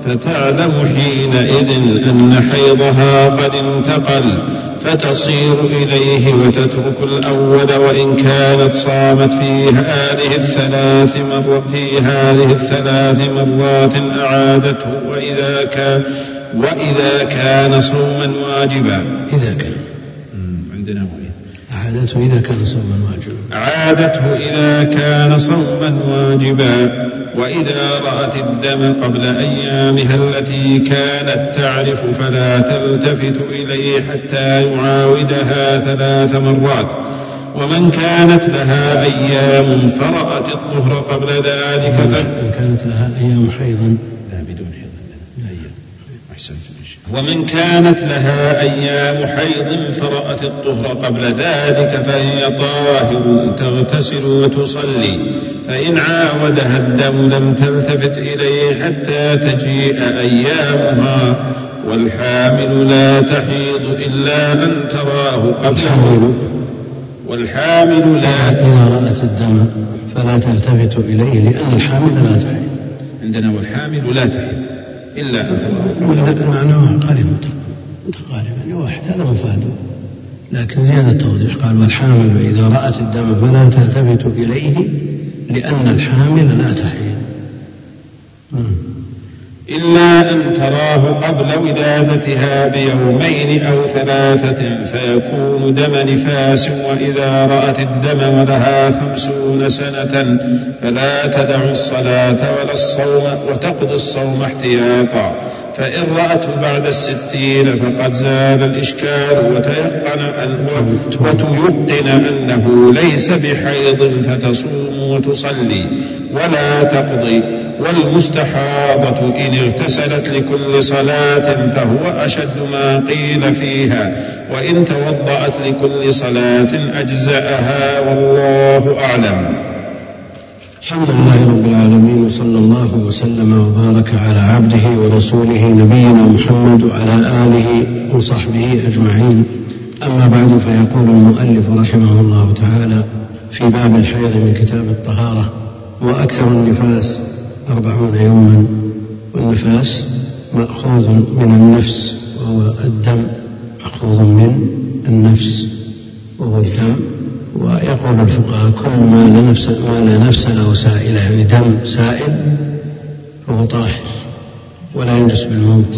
فتعلم حينئذ أن حيضها قد انتقل فتصير إليه وتترك الأول وإن كانت صامت في هذه الثلاث مر في هذه الثلاث مرات أعادته وإذا كان وإذا كان صوما واجبا. إذا كان. عندنا أعادته إذا كان صوما واجبا. أعادته إذا كان صوما واجبا وإذا رأت الدم قبل أيامها التي كانت تعرف فلا تلتفت إليه حتى يعاودها ثلاث مرات. ومن كانت لها أيام فرأت الطهر قبل ذلك إن كانت لها أيام حيضا. لا بدون حيض أيام أحسنت. ومن كانت لها أيام حيض فرأت الطهر قبل ذلك فهي طاهر تغتسل وتصلي فإن عاودها الدم لم تلتفت إليه حتى تجيء أيامها والحامل لا تحيض إلا أن تراه قبله والحامل لا إذا رأت الدم فلا تلتفت إليه لأن الحامل لا تحيض. عندنا والحامل لا تحيض. إلا معناه قريب متقارب يعني واحد هذا مفاده لكن زيادة توضيح قال والحامل إذا رأت الدم فلا تلتفت إليه لأن الحامل لا تحيض إلا أن تراه قبل ولادتها بيومين أو ثلاثة فيكون دم نفاس وإذا رأت الدم ولها خمسون سنة فلا تدع الصلاة ولا الصوم وتقضي الصوم احتياطا. فإن رأته بعد الستين فقد زال الإشكال وتيقن أن وتيقن أنه ليس بحيض فتصوم وتصلي. ولا تقضي. والمستحاضة إن اغتسلت لكل صلاة فهو أشد ما قيل فيها وإن توضأت لكل صلاة أجزأها والله أعلم. الحمد لله رب العالمين وصلى الله وسلم وبارك على عبده ورسوله نبينا محمد وعلى آله وصحبه أجمعين. أما بعد فيقول المؤلف رحمه الله تعالى في باب الحيض من كتاب الطهارة وأكثر النفاس أربعون يوما والنفاس مأخوذ من النفس وهو الدم مأخوذ من النفس وهو الدم. ويقول الفقهاء كل ما لا نفس ما لا نفس له سائلة يعني دم سائل فهو طاهر ولا ينجس بالموت.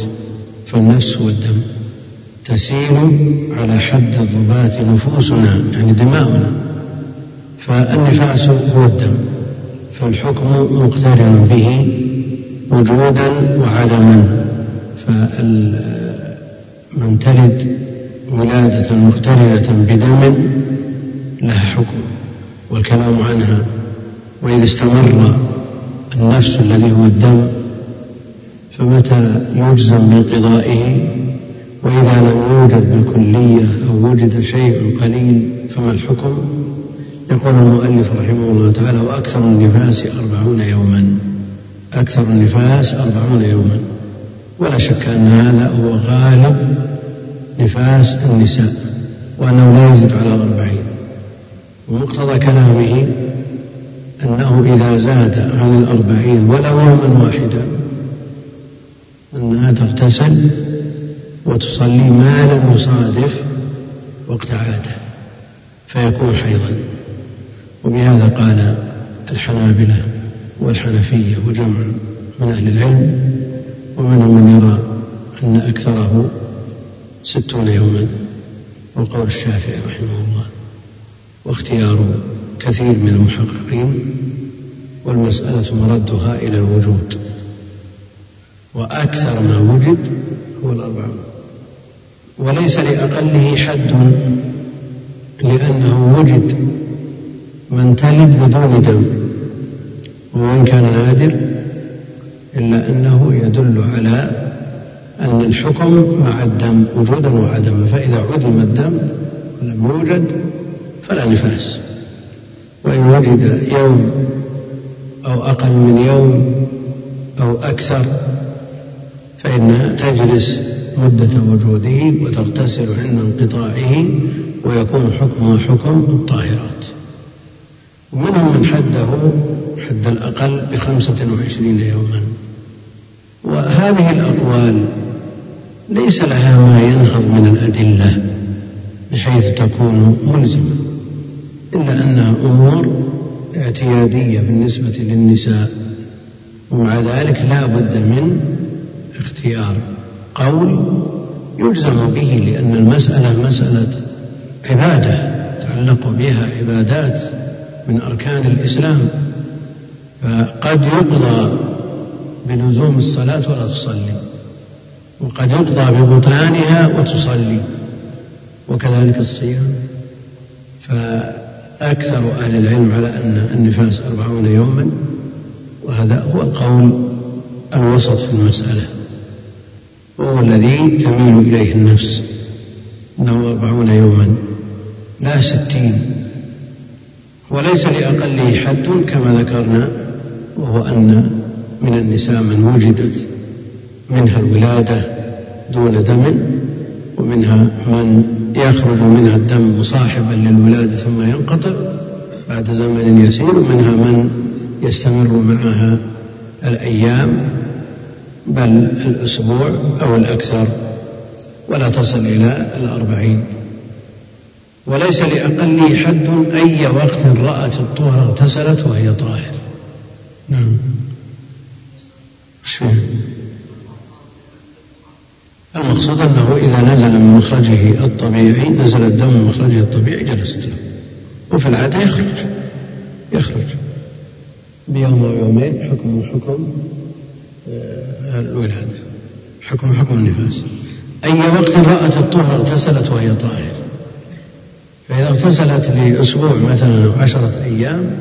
فالنفس هو الدم تسيل على حد الضبات نفوسنا يعني دماؤنا. فالنفاس هو الدم. فالحكم مقترن به وجودا وعدما فمن تلد ولادة مقترنة بدم لها حكم والكلام عنها. وإذا استمر النفس الذي هو الدم فمتى يجزم بانقضائه؟ وإذا لم يوجد بالكلية أو وجد شيء قليل فما الحكم؟ يقول المؤلف رحمه الله تعالى وأكثر النفاس أربعون يوما. أكثر النفاس أربعون يوما. ولا شك أن هذا هو غالب نفاس النساء وأنه لا يزيد على الأربعين ومقتضى كلامه أنه إذا زاد عن الأربعين ولو يوما واحدا أنها تغتسل وتصلي ما لم يصادف وقت عادة فيكون حيضا. وبهذا قال الحنابلة والحنفية وجمع من أهل العلم ومنهم من يرى أن أكثره ستون يوما وقول الشافعي رحمه الله واختيار كثير من المحققين والمسألة مردها إلى الوجود وأكثر ما وجد هو الأربعون. وليس لأقله حد لأنه وجد من تلد بدون دم وإن كان نادر إلا أنه يدل على أن الحكم مع الدم وجودا وعدما فإذا عدم الدم ولم يوجد فلا نفاس. وإن وجد يوم أو أقل من يوم أو أكثر فإنها تجلس مدة وجوده وتغتسل عند انقطاعه ويكون حكمها حكم الطاهرات. ومنهم من حده حد الأقل بخمسة وعشرين يوما. وهذه الأقوال ليس لها ما ينهض من الأدلة بحيث تكون ملزمة إلا أنها أمور اعتيادية بالنسبة للنساء ومع ذلك لا بد من اختيار قول يجزم به لأن المسألة مسألة عبادة تعلق بها عبادات من أركان الإسلام فقد يقضى بلزوم الصلاة ولا تصلي وقد يقضى ببطلانها وتصلي وكذلك الصيام. فأكثر أهل العلم على أن النفاس أربعون يوما وهذا هو القول الوسط في المسألة وهو الذي تميل إليه النفس أنه أربعون يوما لا ستين. وليس لأقله حد كما ذكرنا وهو أن من النساء من وجدت منها الولادة دون دم ومنها من يخرج منها الدم مصاحبا للولادة ثم ينقطع بعد زمن يسير ومنها من يستمر معها الأيام بل الأسبوع أو الأكثر ولا تصل إلى الأربعين. وليس لأقله حد أي وقت رأت الطهر اغتسلت وهي طاهر. نعم. المقصود أنه إذا نزل من مخرجه الطبيعي نزل الدم من مخرجه الطبيعي جلست له. وفي العادة يخرج. يخرج. بيوم أو يومين حكم حكم آه، الولادة. حكم حكم النفاس. أي وقت رأت الطهر اغتسلت وهي طاهر. فإذا اغتسلت لأسبوع مثلا أو عشرة أيام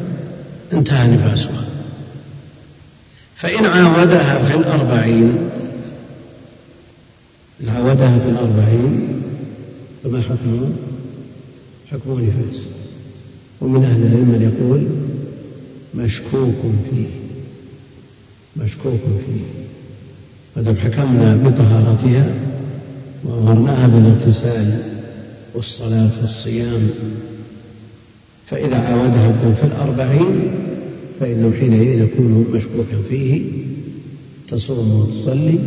انتهى نفاسها. فإن عاودها في الأربعين إن عاودها في الأربعين فما حكمه؟ حكمه نفاس. ومن أهل العلم من يقول مشكوك فيه. مشكوك فيه. ودم حكمنا بطهارتها وأمرناها بالاغتسال. والصلاة والصيام. فإذا عاودها الدم في الأربعين فإنه حينئذ يكون مشكوكا فيه. تصوم وتصلي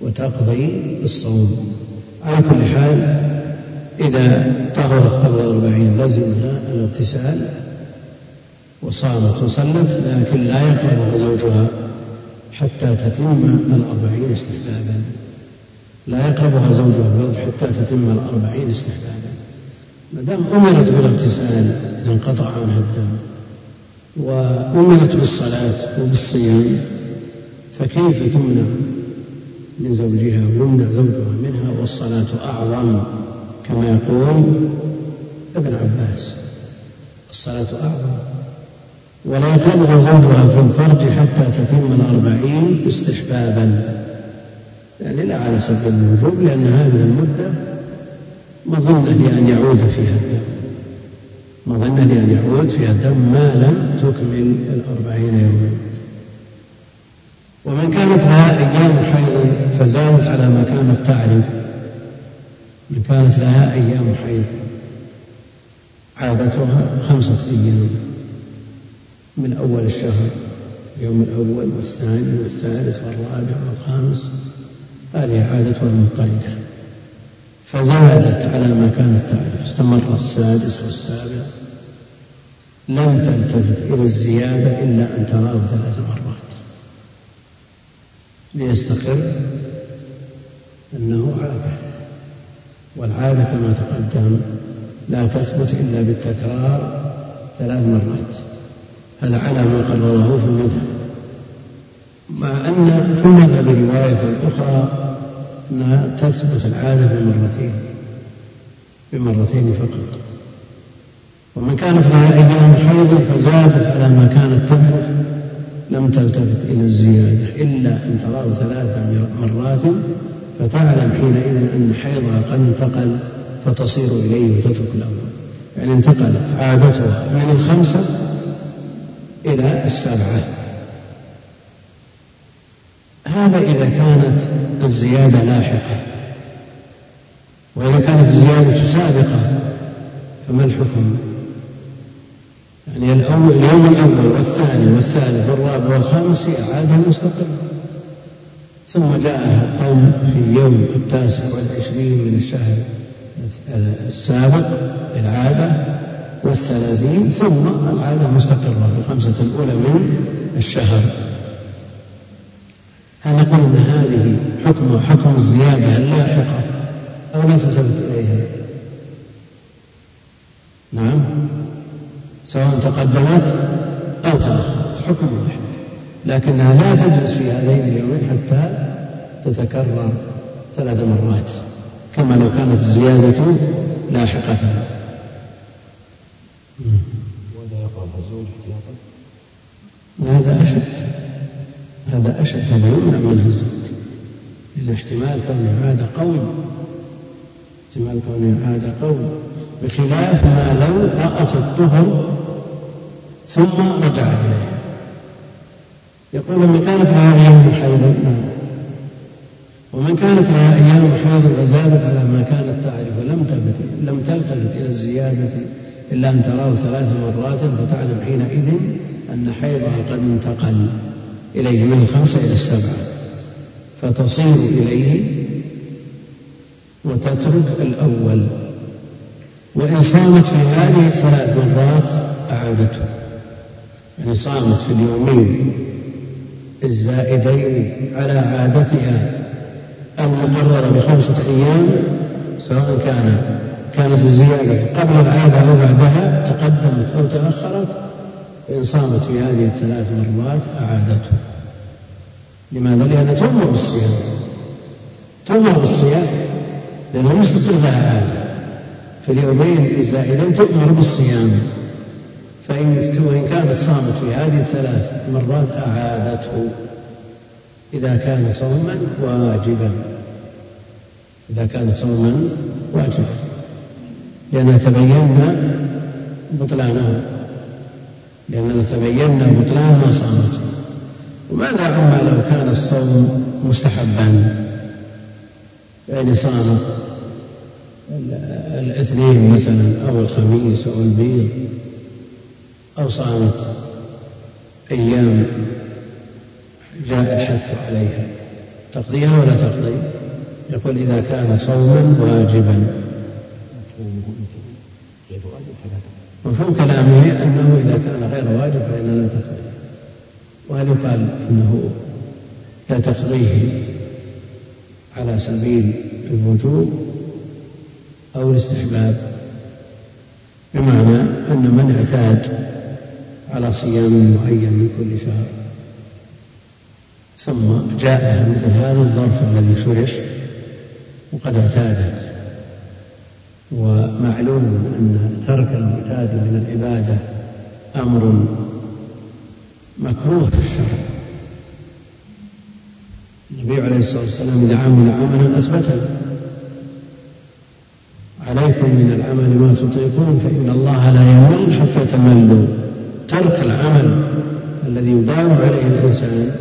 وتقضي الصوم على كل حال إذا طهرت قبل الأربعين لزمها الاغتسال وصامت وصلت لكن لا يقربها زوجها حتى تتم الأربعين استحبابا. لا يقربها زوجها حتى تتم الأربعين استحبابا ما دام أمرت بالاغتسال إذا انقطع عنها الدم وأمرت بالصلاة وبالصيام فكيف تمنع من زوجها ويمنع زوجها منها؟ والصلاة أعظم كما يقول ابن عباس. الصلاة أعظم. ولا يقربها زوجها في الفرج حتى تتم الأربعين استحبابا. يعني لا على سبيل الوجوب لأن هذه المدة مظنة لأن يعود فيها الدم. مظنة لأن يعود فيها الدم ما لم تكمل الأربعين يوما. ومن كانت لها أيام حيض فزادت على ما كانت تعرف من كانت لها أيام حيض عادتها خمسة أيام من أول الشهر اليوم الأول والثاني والثالث والرابع والخامس هذه عادتها المضطردة فزادت على ما كانت تعرف استمر السادس والسابع. لم تلتفت إلى الزيادة إلا أن تراه ثلاث مرات. ليستقر أنه عادة والعادة كما تقدم لا تثبت إلا بالتكرار ثلاث مرات. هذا على ما قرره في المذهب. مع أن في المذهب رواية أخرى أنها تثبت العادة بمرتين بمرتين فقط. ومن كانت لها أيام حيض فزادت على ما كانت تعرف لم تلتفت إلى الزيادة إلا أن تراه ثلاث مرات فتعلم حينئذ أن حيضها قد انتقل فتصير إليه وتترك الأول يعني انتقلت عادتها من الخمسة إلى السبعة. هذا إذا كانت الزيادة لاحقة. وإذا كانت الزيادة سابقة فما الحكم؟ يعني الأول اليوم الأول والثاني والثالث والرابع والخامس هي مستقلة. ثم جاءها القوم في يوم التاسع والعشرين من الشهر السابق للعادة والثلاثين ثم العادة مستقرة في الخمسة الأولى من الشهر. هل نقول أن هذه حكم حكم الزيادة اللاحقة أو لا تلتفت إليها. نعم. سواء تقدمت أو تأخرت. حكم واحد. لكنها لا تجلس في هذين اليومين حتى تتكرر ثلاث مرات. كما لو كانت الزيادة لاحقة هذا؟ أشد؟ هذا أشد هذا يمنع منه الزوج لأن احتمال كونه عادة قوي احتمال كونه عادة قوي بخلاف ما لو رأت الطهر ثم رجع إليه. يقول من كانت لها أيام حيض ومن كانت لها أيام حيض وزادت على ما كانت تعرف ولم تلتفت لم تلتفت إلى الزيادة إلا أن تراه ثلاث مرات فتعلم حينئذ أن حيضها قد انتقل. إليه من الخمسة إلى السبعة فتصير إليه وتترك الأول. وإن صامت في هذه الثلاث مرات أعادته. يعني صامت في اليومين الزائدين على عادتها المقررة بخمسة أيام سواء كان كانت الزيادة قبل العادة أو بعدها تقدمت أو تأخرت فإن صامت في هذه الثلاث مرات أعادته. لماذا؟ لأنها تؤمر بالصيام. تؤمر بالصيام لأنه مستقر لها عادة. في اليومين الزائدين تؤمر بالصيام. فإن وإن كانت صامت في هذه الثلاث مرات أعادته. إذا كان صوما واجبا. إذا كان صوما واجبا. لأنها تبين بطلانه لأننا تبينا بطلان ما صامت وماذا عما لو كان الصوم مستحبا؟ يعني صام الاثنين مثلا أو الخميس أو البيض. أو صامت أيام جاء الحث عليها. تقضيها ولا تقضي؟ يقول إذا كان صوما واجبا. مفهوم كلامه أنه إذا كان غير واجب فإن لا تقضي وهل يقال إنه لا تقضيه على سبيل الوجوب أو الاستحباب؟ بمعنى أن من اعتاد على صيام معين من كل شهر ثم جاء مثل هذا الظرف الذي شرح وقد اعتادت ومعلوم أن ترك المعتاد من العبادة أمر مكروه في الشرع. النبي عليه الصلاة والسلام إذا عمل عملا أثبته. عليكم من العمل ما تطيقون فإن الله لا يمل حتى تملوا. ترك العمل الذي يداوم عليه الإنسان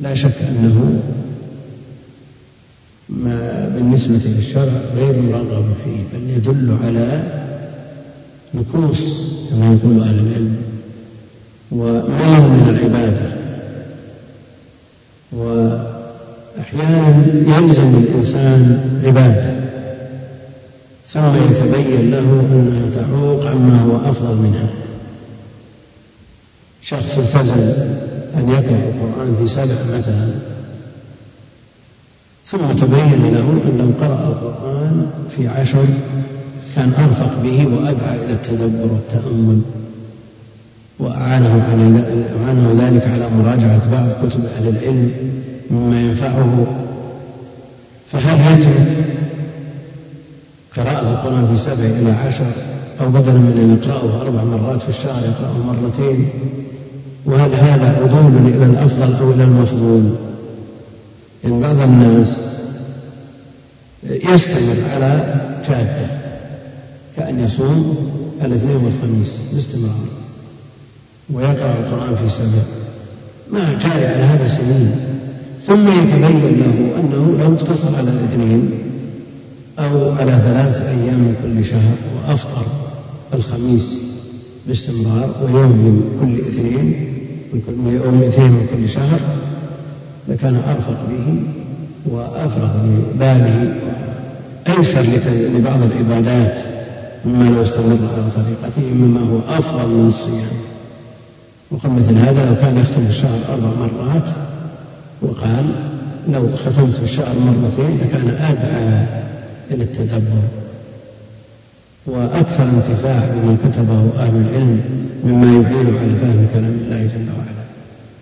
لا شك أنه ما بالنسبة للشرع غير مرغب فيه بل يدل على نكوص كما يقول أهل العلم وميل من العبادة. وأحيانا يلزم الإنسان عبادة ثم يتبين له أنها تعوق عما هو أفضل منها. شخص التزم أن يقرأ القرآن في سبع مثلا ثم تبين له أن لو قرأ القرآن في عشر كان أرفق به وأدعى إلى التدبر والتأمل وأعانه على أعانه ذلك على مراجعة بعض كتب أهل العلم مما ينفعه. فهل يترك قراءة القرآن في سبع إلى عشر أو بدلا من أن يقرأه أربع مرات في الشهر يقرأه مرتين؟ وهل هذا عدول إلى الأفضل أو إلى المفضول؟ إن بعض الناس يستمر على جادة كأن يصوم الأثنين والخميس باستمرار ويقرأ القرآن في سبع. ما جاري على هذا سنين. ثم يتبين له أنه لو اقتصر على الاثنين أو على ثلاثة أيام من كل شهر وأفطر الخميس باستمرار ويوم من كل اثنين من كل يوم اثنين من كل شهر لكان أرفق به وأفرغ لباله أيسر لبعض العبادات مما لو استمر على طريقته مما هو أفضل من الصيام. وقال مثل هذا لو كان يختم الشهر أربع مرات وقال لو ختمت الشهر مرتين لكان أدعى إلى التدبر. وأكثر انتفاع بما كتبه أهل العلم مما يعين على فهم كلام الله جل وعلا.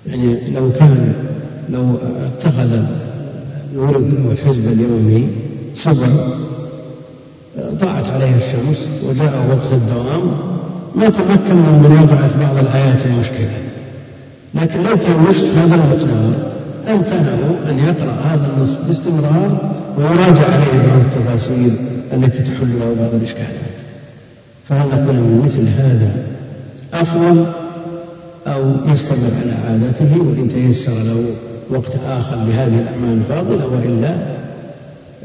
يعني لو كان لو اتخذ الورد والحزب اليومي صبر ضاعت عليه الشمس وجاء وقت الدوام. ما تمكن من مراجعة بعض الآيات المشكلة. لكن لو كان نصف هذا المقدار أمكنه أن يقرأ هذا النصف باستمرار ويراجع عليه بعض التفاصيل التي تحل له بعض الإشكالات. فهل نقول من مثل هذا أفضل أو يستمر على عادته وإن تيسر له؟ وقت آخر لهذه الأعمال الفاضلة وإلا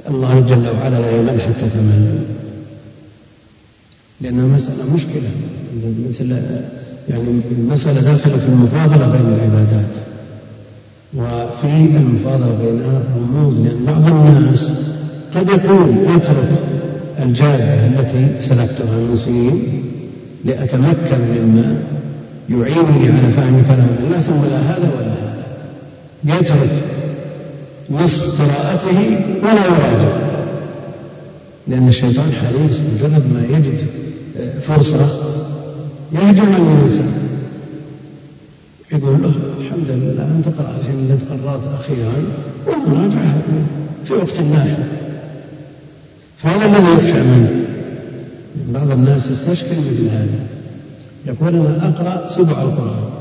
الله جل وعلا لا يمل حتى تمل. لأنها مسألة مشكلة. مثل يعني المسألة داخلة في المفاضلة بين العبادات. وفي المفاضلة بينها رموز لأن بعض الناس قد يكون يترك الجادة التي سلكتها من سنين لأتمكن مما يعينني على فهم كلام الله ثم لا هذا ولا هذا. يترك نصف قراءته ولا يراجع. لأن الشيطان حريص مجرد ما يجد فرصة يهجم الإنسان. يقول له الحمد لله أنت قرأت الحين اللي قرأت أخيرا والمراجعة في وقت لاحق فهذا الذي يخشى منه. بعض الناس يستشكل مثل هذا. يقول أنا أقرأ سبع القرآن.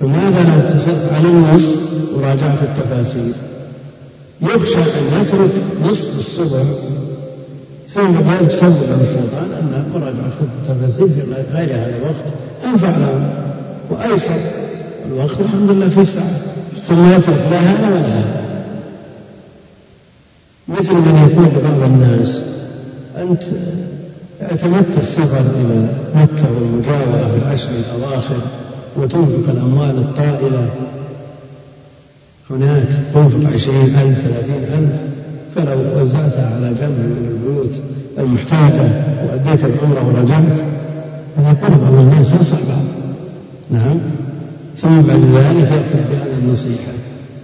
فماذا لو اقتصرت على النصف وراجعت التفاسير. يخشى أن يترك نصف السبع ثم ذلك له الشيطان أن مراجعة التفاسير في غير هذا الوقت أنفع له وأيسر الوقت الحمد لله في ساعة ثم يترك لا هذا ولا هذا. مثل من يقول لبعض الناس أنت اعتمدت السفر إلى مكة والمجاورة في العشر الأواخر. وتنفق الأموال الطائلة. هناك تنفق عشرين ألف ثلاثين ألف. فلو وزعتها على جنب من البيوت المحتاجة وأديت العمرة ورجعت فيقول بعض الناس ينصح بعض. نعم. ثم بعد ذلك يأخذ بهذه النصيحة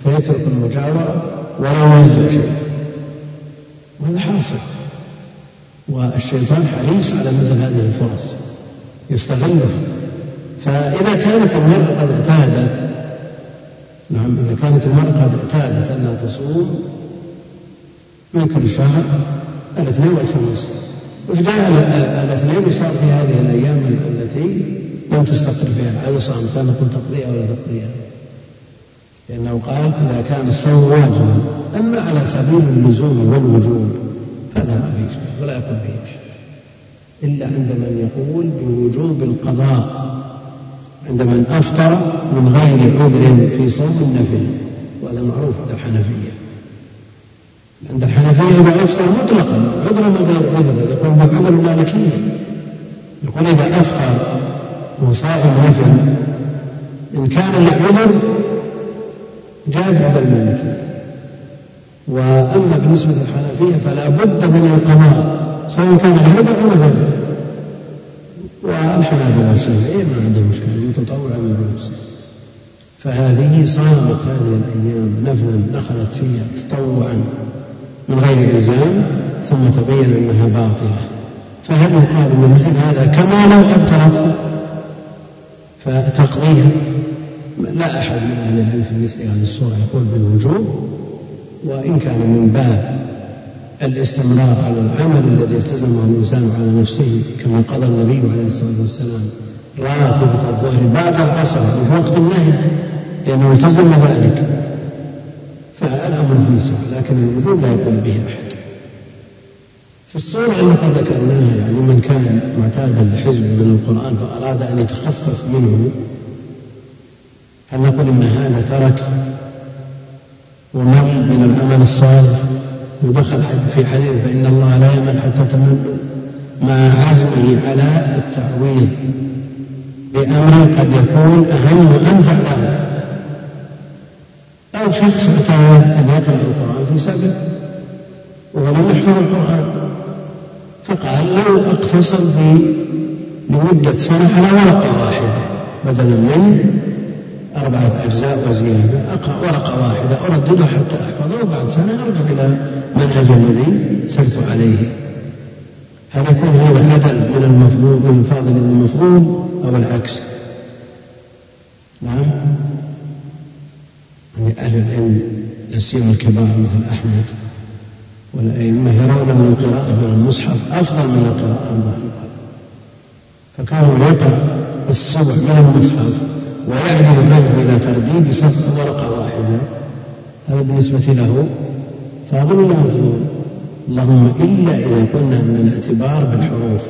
فيترك المجاورة ولا يوزع شيء. وهذا حاصل. والشيطان حريص على مثل هذه الفرص. يستغلها فإذا كانت المرأة قد اعتادت نعم إذا كانت المرأة قد اعتادت أنها تصوم من كل شهر؟ الاثنين والخميس. وجاء الاثنين وصار في هذه الأيام التي لم تستقر فيها؟ العادة صامت لا نقول تقضيها ولا تقضيها لأنه قال إذا كان الصوم واجبا أما على سبيل اللزوم والوجوب فهذا ما في شيء ولا يكون فيه إلا عند من يقول بوجوب القضاء. عند من أفطر من غير عذر في صوم النفل وهذا معروف عند الحنفية. عند الحنفية إذا أفطر مطلقا عذر من غير عذر يقول بعذر المالكية. يقول إذا أفطر وصائم نفل إن كان لعذر جاز عند المالكية. وأما بالنسبة للحنفية فلا بد من القضاء سواء كان لعذر أو غير والحنابلة والشافعية ما عندهم متطوعة من بنفسه فهذه صامت هذه الأيام. نفلا دخلت فيها تطوعا. من غير إلزام ثم تبين أنها باطلة. فهل يقال أن مثل هذا كما لو أبطلت؟ فتقضيها لا أحد من أهل العلم في مثل هذه الصورة يقول بالوجوب وإن كان من باب الاستمرار على العمل الذي التزمه الإنسان على نفسه كما قضى النبي عليه الصلاة والسلام راتبة الظهر بعد العصر في وقت النهي لأنه التزم ذلك. فالأمر فيه سهل لكن الوجوب لا يقوم به أحد. في الصورة التي ذكرناها يعني من كان معتادا لحزب من القرآن فأراد أن يتخفف منه هل نقول إن هذا ترك ومل من العمل الصالح؟ ودخل في حديث فإن الله لا يمل حتى تمل. مع عزمه على التعويض بأمر قد يكون أهم وأنفع له. أو شخص اعتاد أن يقرأ القرآن في سبيل ولم يحفظ القرآن فقال لو أقتصر في لمدة سنة على ورقة واحدة بدلا من أربعة أجزاء وزيادة أقرأ ورقة واحدة أرددها حتى أحفظه وبعد سنة أرجع إلى المنهج الذي سرت عليه. هل يكون هذا عدل من المفضول من الفاضل إلى المفضول أو العكس؟ نعم. يعني أهل العلم سيما الكبار مثل أحمد والأئمة يرون أن القراءة من المصحف أفضل من القراءة المحفوظة فكانوا يقرأ الصبح من المصحف ويعدل عنه إلى ترديد صفحة ورقة واحدة هذا بالنسبة له ولا مفضول اللهم إلا إذا كنا من الاعتبار بالحروف.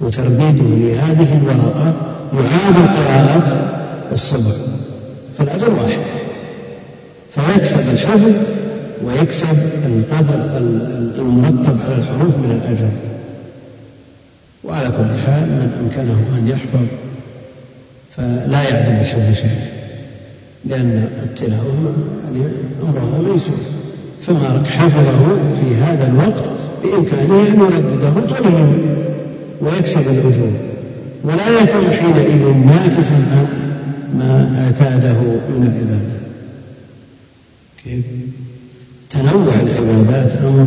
وترديده لهذه الورقة يعادل قراءة الصبح فالأجر واحد. فيكسب الحفظ ويكسب القدر المرتب على الحروف من الأجر. وعلى كل حال من أمكنه أن يحفظ فلا يعدم بالحفظ شيء لأن التلاوة يعني أمرها ميسور فما حفظه في هذا الوقت بإمكانه أن يردده طول ويكسب الأجور. ولا يكون حينئذ ناقصا عن ما أعتاده من العبادة. كيف؟ تنوع العبادات أمر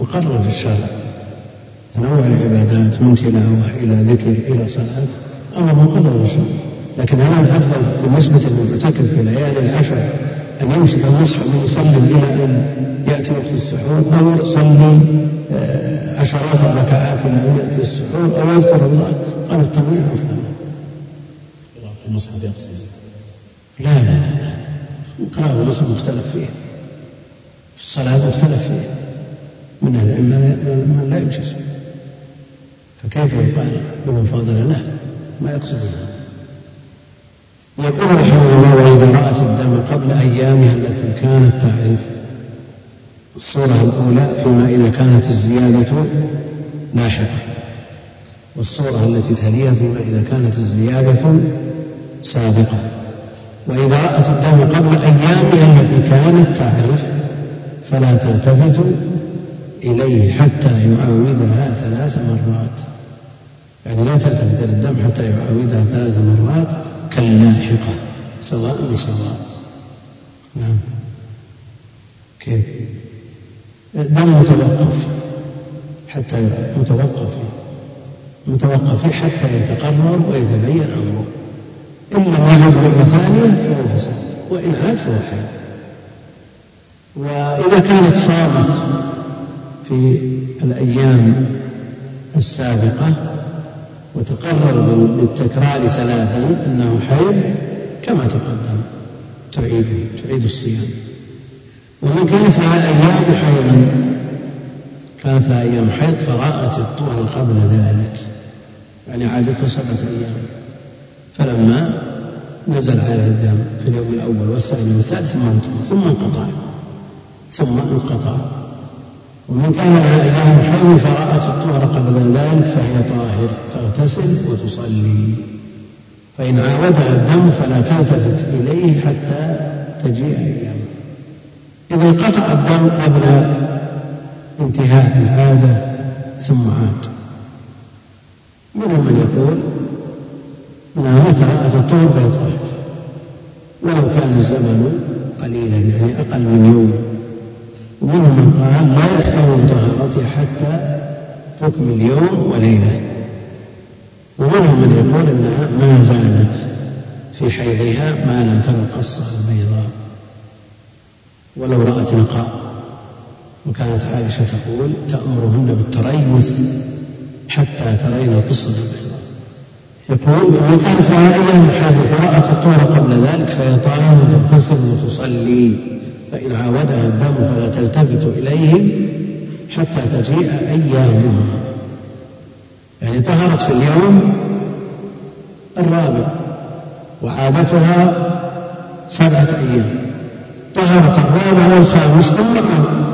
مقرر في الشرع. تنوع العبادات من تلاوة إلى ذكر إلى صلاة أمر مقرر في الشرع. لكن هل الأفضل بالنسبة للمعتكف في ليالي العشر أن يمسك المصحف ويسلم إلى أن يأتي وقت السحور أو يصلي آه، عشرات الركعات أن يأتي السحور أو يذكر الله قال التنويع أفضل في المصحف يقصد. لا لا قراءة المصحف مختلف فيه. في الصلاة مختلف فيه. من أهل العلم من لا يجوز فكيف يقال بمفاضلة له؟ ما يقصد يقول رحمه الله وإذا رأت الدم قبل أيامها التي كانت تعرف الصورة الأولى فيما إذا كانت الزيادة لاحقة والصورة التي تليها فيما إذا كانت الزيادة سابقة. وإذا رأت الدم قبل أيامها التي كانت تعرف فلا تلتفت إليه حتى يعاودها ثلاث مرات. يعني لا تلتفت إلى الدم حتى يعاودها ثلاث مرات. كاللاحقة سواء بسواء نعم. كيف؟ الدم متوقف. حتى متوقف. متوقف حتى يتقرر ويتبين أمره. لم يعد مرة ثانية فهو فساد وإن عاد فهو حال وإذا كانت صامت في الأيام السابقة وتقرر بالتكرار ثلاثا أنه حيض كما تقدم تعيد تعيد الصيام. ومن كانت لها أيام حيضا كانت لها أيام حيض فرأت الطهر قبل ذلك يعني عادتها سبعة أيام. فلما نزل عليها الدم في اليوم الأول والثاني والثالث ثم انقطع ثم انقطع. ومن كان لها حيض فرأت الطهر قبل ذلك فهي طاهر تغتسل وتصلي. فإن عاودها الدم فلا تلتفت إليه حتى تجيء أيامه إذا انقطع الدم قبل انتهاء العادة ثم عاد. منهم من يقول انها متى رأت الطهر فهي طاهر ولو كان الزمن قليلا يعني أقل من يوم. ومنهم من قال لا يحتوي طهارتها حتى تكمل يوم وليلة. ومنهم من يقول إنها ما زالت في حيضها ما لم تر قصة البيضاء. ولو رأت نقاء. وكانت عائشة تقول تأمرهن بالتريث حتى ترين القصة البيضاء. يقول وإن كانت أيام حيض فرأت الطهر قبل ذلك فهي طاهرة وتغتسل وتصلي. فإن عاودها الدم فلا تلتفت إليه حتى تجيء أيامها. يعني طهرت في اليوم الرابع وعادتها سبعة أيام. طهرت الرابع والخامس ثم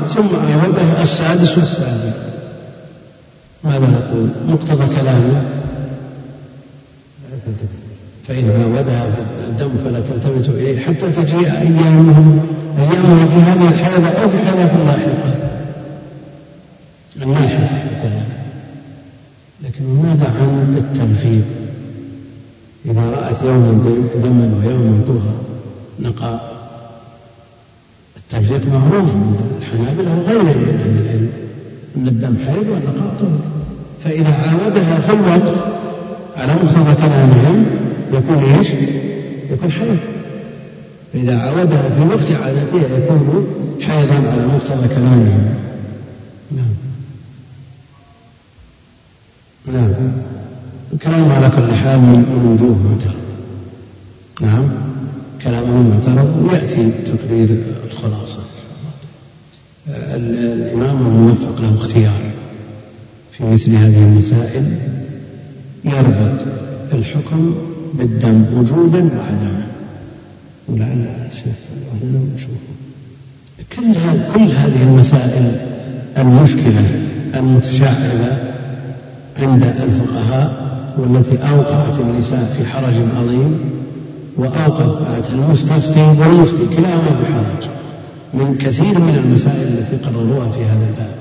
ثم عاودها السادس والسابع. ماذا نقول؟ مقتضى كلامه فإن عاودها الدم فلا تلتفت إليه حتى تجيء أيامه أيامه في هذه الحالة أو في حالات لاحقة اللاحقة لكن ماذا عن التلفيق إذا رأت يوما دما ويوما طهرا نقاء التلفيق معروف عند الحنابلة من أهل العلم. أن الدم حيض والنقاء طهر فإذا عاودها في الوقت على مقتضى كلامهم؟ يكون إيش؟ يكون حيض فإذا عاودها في وقت عادتها يكون حيضا على مقتضى كلامهم نعم. نعم. الكلام على كل حال من وجوه معترض. نعم. كلامه معترض ويأتي تقرير الخلاصة. الإمام الموفق له اختيار. في مثل هذه المسائل يربط الحكم بالدم وجودا وعدما ولعل الشيخ هنا نشوفه كل كل هذه المسائل المشكلة المتشعبة عند الفقهاء والتي أوقعت النساء في حرج عظيم وأوقعت المستفتي والمفتي كلاهما بحرج؟ من كثير من المسائل التي قرروها في هذا الباب.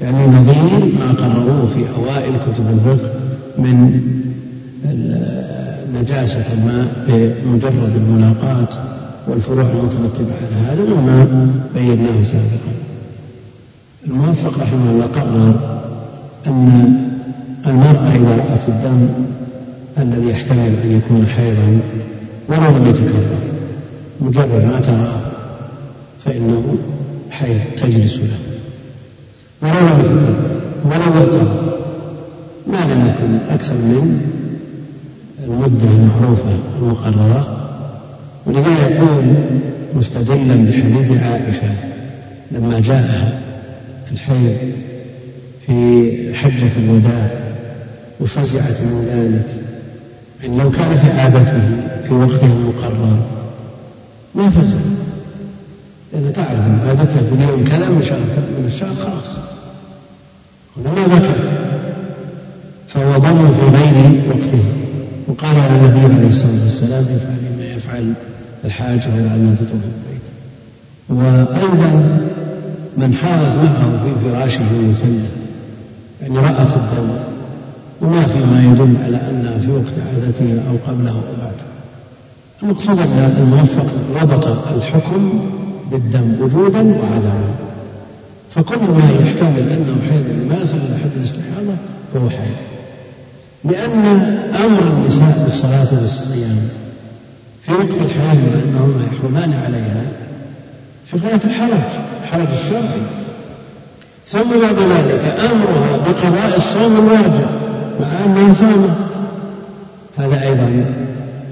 يعني نظير ما قرروه في أوائل كتب الفقه من نجاسة الماء بمجرد الملاقاة والفروع المترتبة على هذا وما بيناه سابقا. الموفق رحمه الله قرر أن المرأة إذا رأت الدم الذي يحتمل أن يكون حيضا ولو لم يتكرر مجرد ما تراه فإنه حيض تجلس له. ولو لم يتكرر ولو ما لم يكن أكثر من المدة المعروفة المقررة ولذا يقول مستدلا بحديث عائشة لما جاءها الحيض في حجة الوداع وفزعت من ذلك يعني لو كان في عادته في وقته المقرر ما فزع. لأن تعرف عادته في اليوم كذا من شهر من الشهر خلاص. هنا ما ذكر. فهو ضم في غير وقته. وقال النبي عليه الصلاة والسلام افعل ما يفعل الحاج غير أن تطوف البيت. وأيضا من حاضت معه في فراشه ويسلم يعني رأت الدم وما في ما يدل على أنها في وقت عادتها أو قبله أو بعده. المقصود أن الموفق ربط الحكم بالدم وجودا وعدما. فكل ما يحتمل أنه حيض ما يصل إلى حد الاستحاضة فهو حيض. لأن أمر النساء بالصلاة والصيام في وقت الحيض وأنهما يحرمان عليها في غاية الحرج الحرج الشرعي. ثم بعد ذلك أمرها بقضاء الصوم الواجب مع أنها صامت هذا أيضا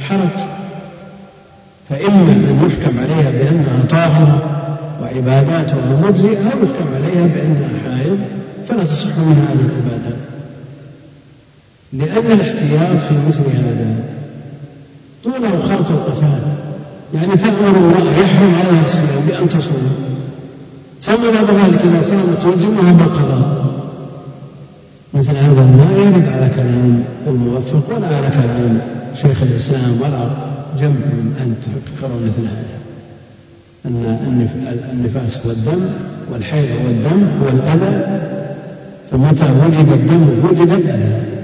حرج. فإما أن يحكم عليها بأنها طاهرة وعباداتها مجزئة أو يحكم عليها بأنها حائض فلا تصح منها هذه العبادات لأن الاحتياط في مثل هذا. طوله خرط القتال. يعني تأمر الله يحرم عليها الصيام بأن تصوم. ثم بعد ذلك إذا صامت تلزمها بالقضاء. مثل هذا ما يرد على كلام الموفق ولا على كلام شيخ الإسلام ولا جمع من أن تحققوا مثل هذا. أن النفاس هو الدم والحيض هو الدم هو الأذى فمتى وجد الدم وجد الأذى.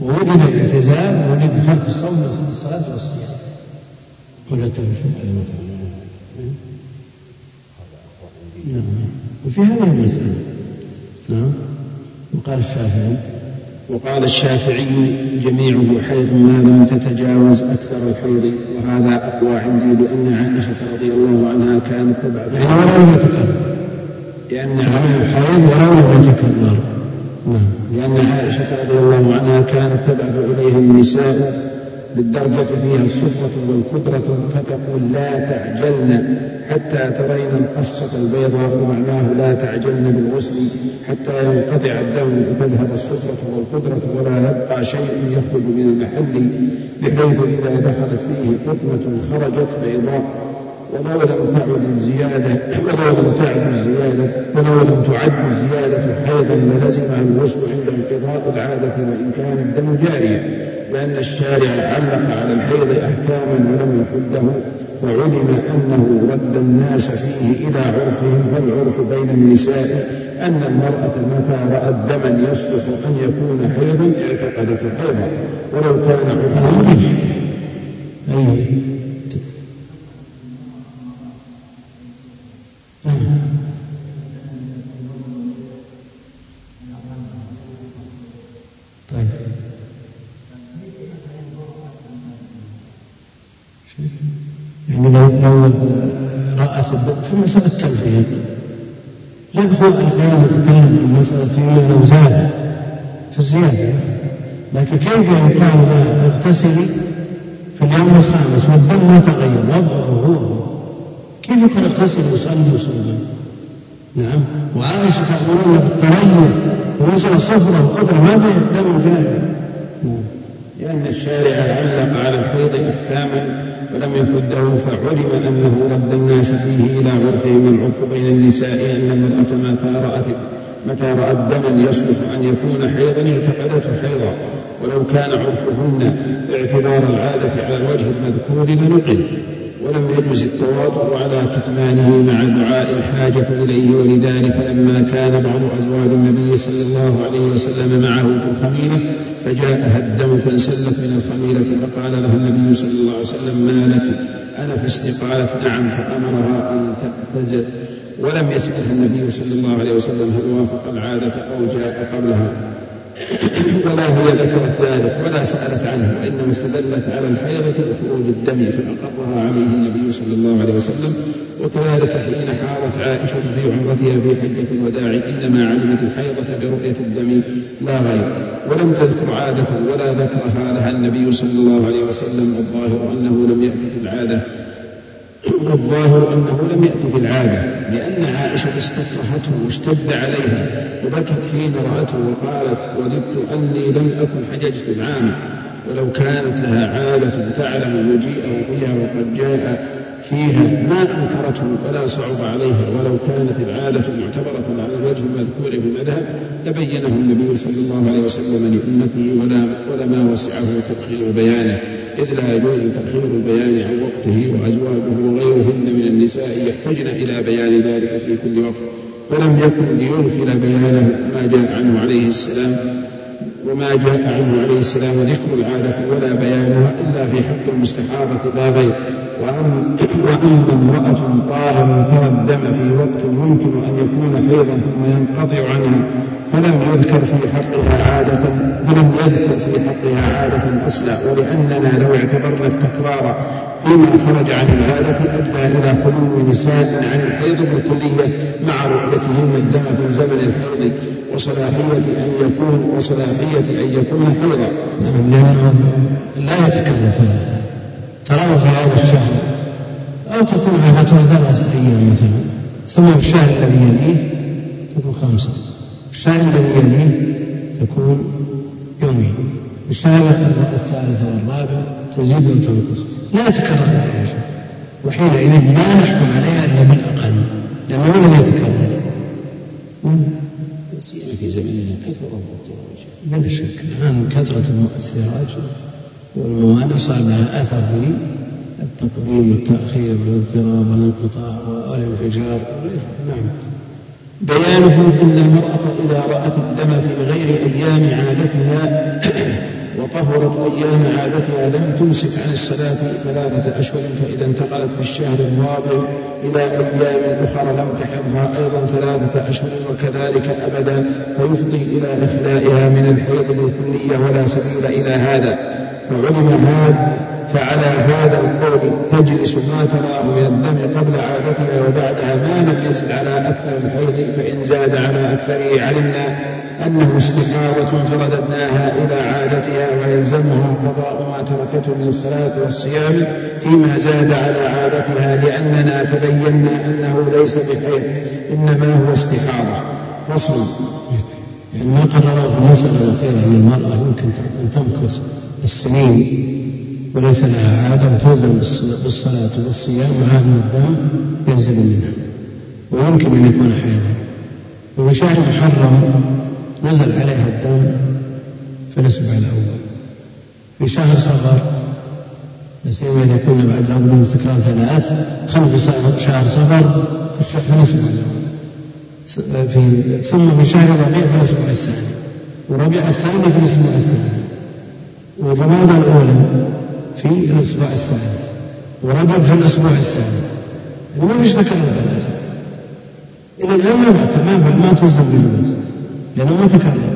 ووجد الاعتزال وجد ترك الصوم من الصلاة والصيام. ولا نعم. وفي هذه المسألة نعم. وقال الشافعي وقال الشافعي جميعه حيض ما لم تتجاوز أكثر الحيض وهذا أقوى عندي لأن عائشة رضي الله عنها كانت تبعث. يعني ولو لم يتكرر. لأن حيض ولو لم يتكرر. نعم. لأن عائشة رضي الله عنها كانت تبعث إليها النساء بالدرجة فيها الصفرة والقدرة فتقول لا تعجلن حتى ترين القصة البيضاء ومعناه لا تعجلن بالغسل حتى ينقطع الدم وتذهب الصفرة والقدرة ولا يبقى شيء يخرج من المحل بحيث إذا دخلت فيه قطنة خرجت بيضاء. ولو تعد الزيادة ولو لم تعد الزيادة ولو لم تعد الزيادة حيضا للزمها الغسل عند انقضاء العادة وإن كان الدم جاريا لأن الشارع علق على الحيض أحكاما ولم يحده وعلم أنه رد الناس فيه إلى عرفهم فالعرف بين النساء أن المرأة متى رأت دما يصلح أن يكون حيضا اعتقدت حيضا ولو كان عرفهم يعني هو الآن يتكلم عن مسألة فيما لو زاد في الزيادة. لكن كيف لها اغتسلي في اليوم الخامس والدم ما تغير وضعه هو. كيف يقول اغتسلي وصلي وصلي نعم. وعائشة تأمرون بالتريث ومثل الصفرة وقدرة ما دم نعم لأن الشارع علق على الحيض أحكاما ولم يكده فعلم أنه رد الناس فيه إلى عرفهم العرف بين النساء أن المرأة متى رأت متى رأت دما يصلح أن يكون حيضا اعتقدته حيضا. ولو كان عرفهن اعتبار العادة على الوجه المذكور لنقل. ولم يجز التواضع على كتمانه مع دعاء الحاجة إليه ولذلك لما كان بعض أزواج النبي صلى الله عليه وسلم معه في الخميلة فجاءها الدم فانسلت من الخميلة فقال لها النبي صلى الله عليه وسلم ما لك؟ أنا في استقالة نعم فأمرها أن تعتزل ولم يسألها النبي صلى الله عليه وسلم هل وافق العادة أو جاء قبلها. ولا هي ذكرت ذلك ولا سألت عنه وإنما استدلت على الحيضة وخروج الدم فأقرها عليه النبي صلى الله عليه وسلم. وكذلك حين حارت عائشة في عمرتها في حجة الوداع إنما علمت الحيضة برؤية الدم لا غير. ولم تذكر عادة ولا ذكرها لها النبي صلى الله عليه وسلم والظاهر أنه لم يأتي العادة. والظاهر أنه لم يأتي في العادة لأن عائشة استكرهته واشتد عليها وبكت حين رأته وقالت وددت أني لم أكن حججت العام ولو كانت لها عادة تعلم مجيئه فيها وقد جاء فيها ما أنكرته. ولا صعب عليها ولو كانت العادة معتبرة على الوجه المذكور في المذهب لبينه النبي صلى الله عليه وسلم لأمته ولا ولما وسعه تأخير بيانه إذ لا يجوز تأخير البيان عن وقته وأزواجه وغيرهن من النساء يحتجن إلى بيان ذلك في كل وقت. فلم يكن ليغفل بيانه ما جاء عنه عليه السلام وما جاء عنه عليه السلام ذكر العادة ولا بيانها إلا في حق المستحاضة لا غير وأما امرأة طاهر الدم في وقت ممكن أن يكون حيضا ثم ينقطع عنها فلم يذكر في حقها عادة فلم يذكر في حقها عادة أصلا ولأننا لو اعتبرنا التكرار فيما خرج عن العادة أدى إلى خلو نساء عن الحيض بالكلية مع رؤيتهن الدم في زمن الحيض وصلاحية أن يكون وصلاحية أن يكون حيضا. نعم لأنه لا يتكلم فيها تراه في هذا الشهر أو تكون عادتها ثلاثة أيام مثلا. ثم في الشهر الذي يليه تكون خمسة. في الشهر الذي يليه تكون يومين. في الشهر الثالث والرابع تزيد وتنقص لا يتكرر عليها شيء وحينئذ لا نحكم عليها إلا بالأقل لأنه هو الذي يتكرر؟ سيما في زمننا كثر بلا شك. الآن كثرة المؤثرات والموانع صار لها أثر في التقديم والتأخير والاضطراب والانقطاع والانفجار نعم. بيانه أن المرأة إذا رأت الدم في غير أيام عادتها <coughs> وطهرت أيام عادتها لم تمسك عن الصلاة ثلاثة أشهر فإذا انتقلت في الشهر الرابع إلى أيام أخرى لم تحضها أيضا ثلاثة أشهر وكذلك أبدا فيفضي إلى إخلائها من الحيض بالكلية ولا سبيل إلى هذا. فعلم هذا فعلى هذا القول تجلس ما تراه من الدم قبل عادتها وبعدها ما لم يزد على أكثر الحيض فإن زاد على أكثره علمنا أنه استحاضة فرددناها إلى عادتها ويلزمها قضاء ما تركته من الصلاة والصيام فيما زاد على عادتها لأننا تبينا أنه ليس بحيض إنما هو استحاضة. فصل. يعني ما قرره في المسألة الأخيرة أن المرأة يمكن أن تمكث السنين وليس لها عادة وتلزم بالصلاة والصيام أن الدم ينزل منها ويمكن أن يكون حيضا وفي شهر محرم نزل عليها الدم في الأسبوع الأول. في شهر صفر لا سيما إذا كنا بعد الأمر من تكرار ثلاث خلف شهر صفر في الأسبوع الأول. في ثم في شهر ربيع في الأسبوع الثاني. وربيع الثاني في الأسبوع الثاني. وجماد الأولى في الأسبوع الثالث ورجب في الأسبوع الثالث. ما فيش تكرر ثلاثة إذا الآن ما تمام ما تلزم بالجواز لأنه ما تكرر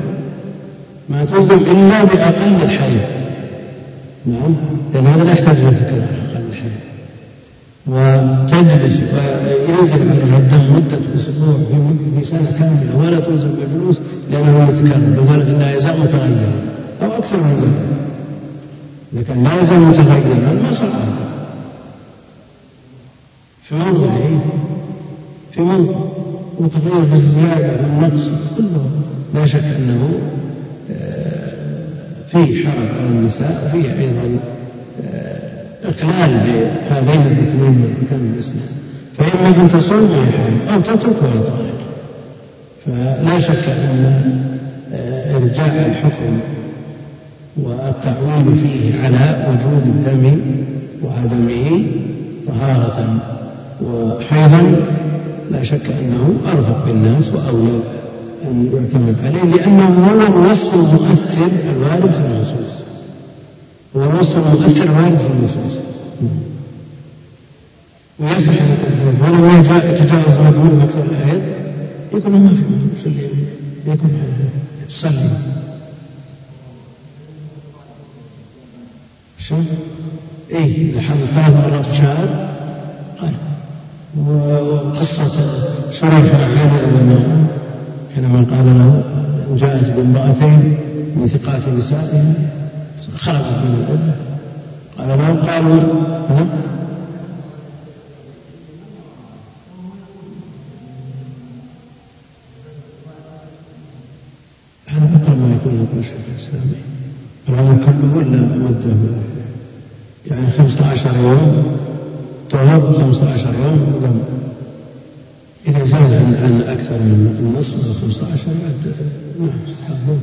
ما تلزم إلا بأقل الحيض نعم لأن هذا لا يحتاج إلى تكرار أقل الحيض وتجلس وينزل عليها الدم مدة أسبوع في سنة كاملة ولا تلزم بالجلوس لأنه يتكرر بل إنها يزال متغيرا أو أكثر من ذلك. كان لا يزال متغيرا ما صار في موضعه في موضع متغير بالزيادة والنقص كله. لا شك أنه آه، فيه حرج على النساء وفيه أيضا آه، إقلال بهذين الركنين من أركان الإسلام. فإما أن تصوم أو تترك تغير. فلا شك أن آه، إرجاع الحكم والتعويل فيه على وجود الدم وعدمه طهارة. وحيضا لا شك أنه أرفق بالناس وأولى أن يعتمد عليه لأنه هو الوصف المؤثر الوارد في النصوص. هو الوصف المؤثر الوارد في النصوص. ويصح ولو يتجاوز مجهول أكثر الآيات يكون ما في يكون يصلي شو؟ إيه إذا ثلاث مرات شهر قال وقصة شريح بن عبيد حينما قال له جاءت بامرأتين من ثقات نسائها خرجت من العدة. قال له قالوا ها مدة يعني خمسة عشر يوم طهر خمسة عشر يوم دم إذا زاد عن, عن أكثر من النصف من خمسة عشر نعم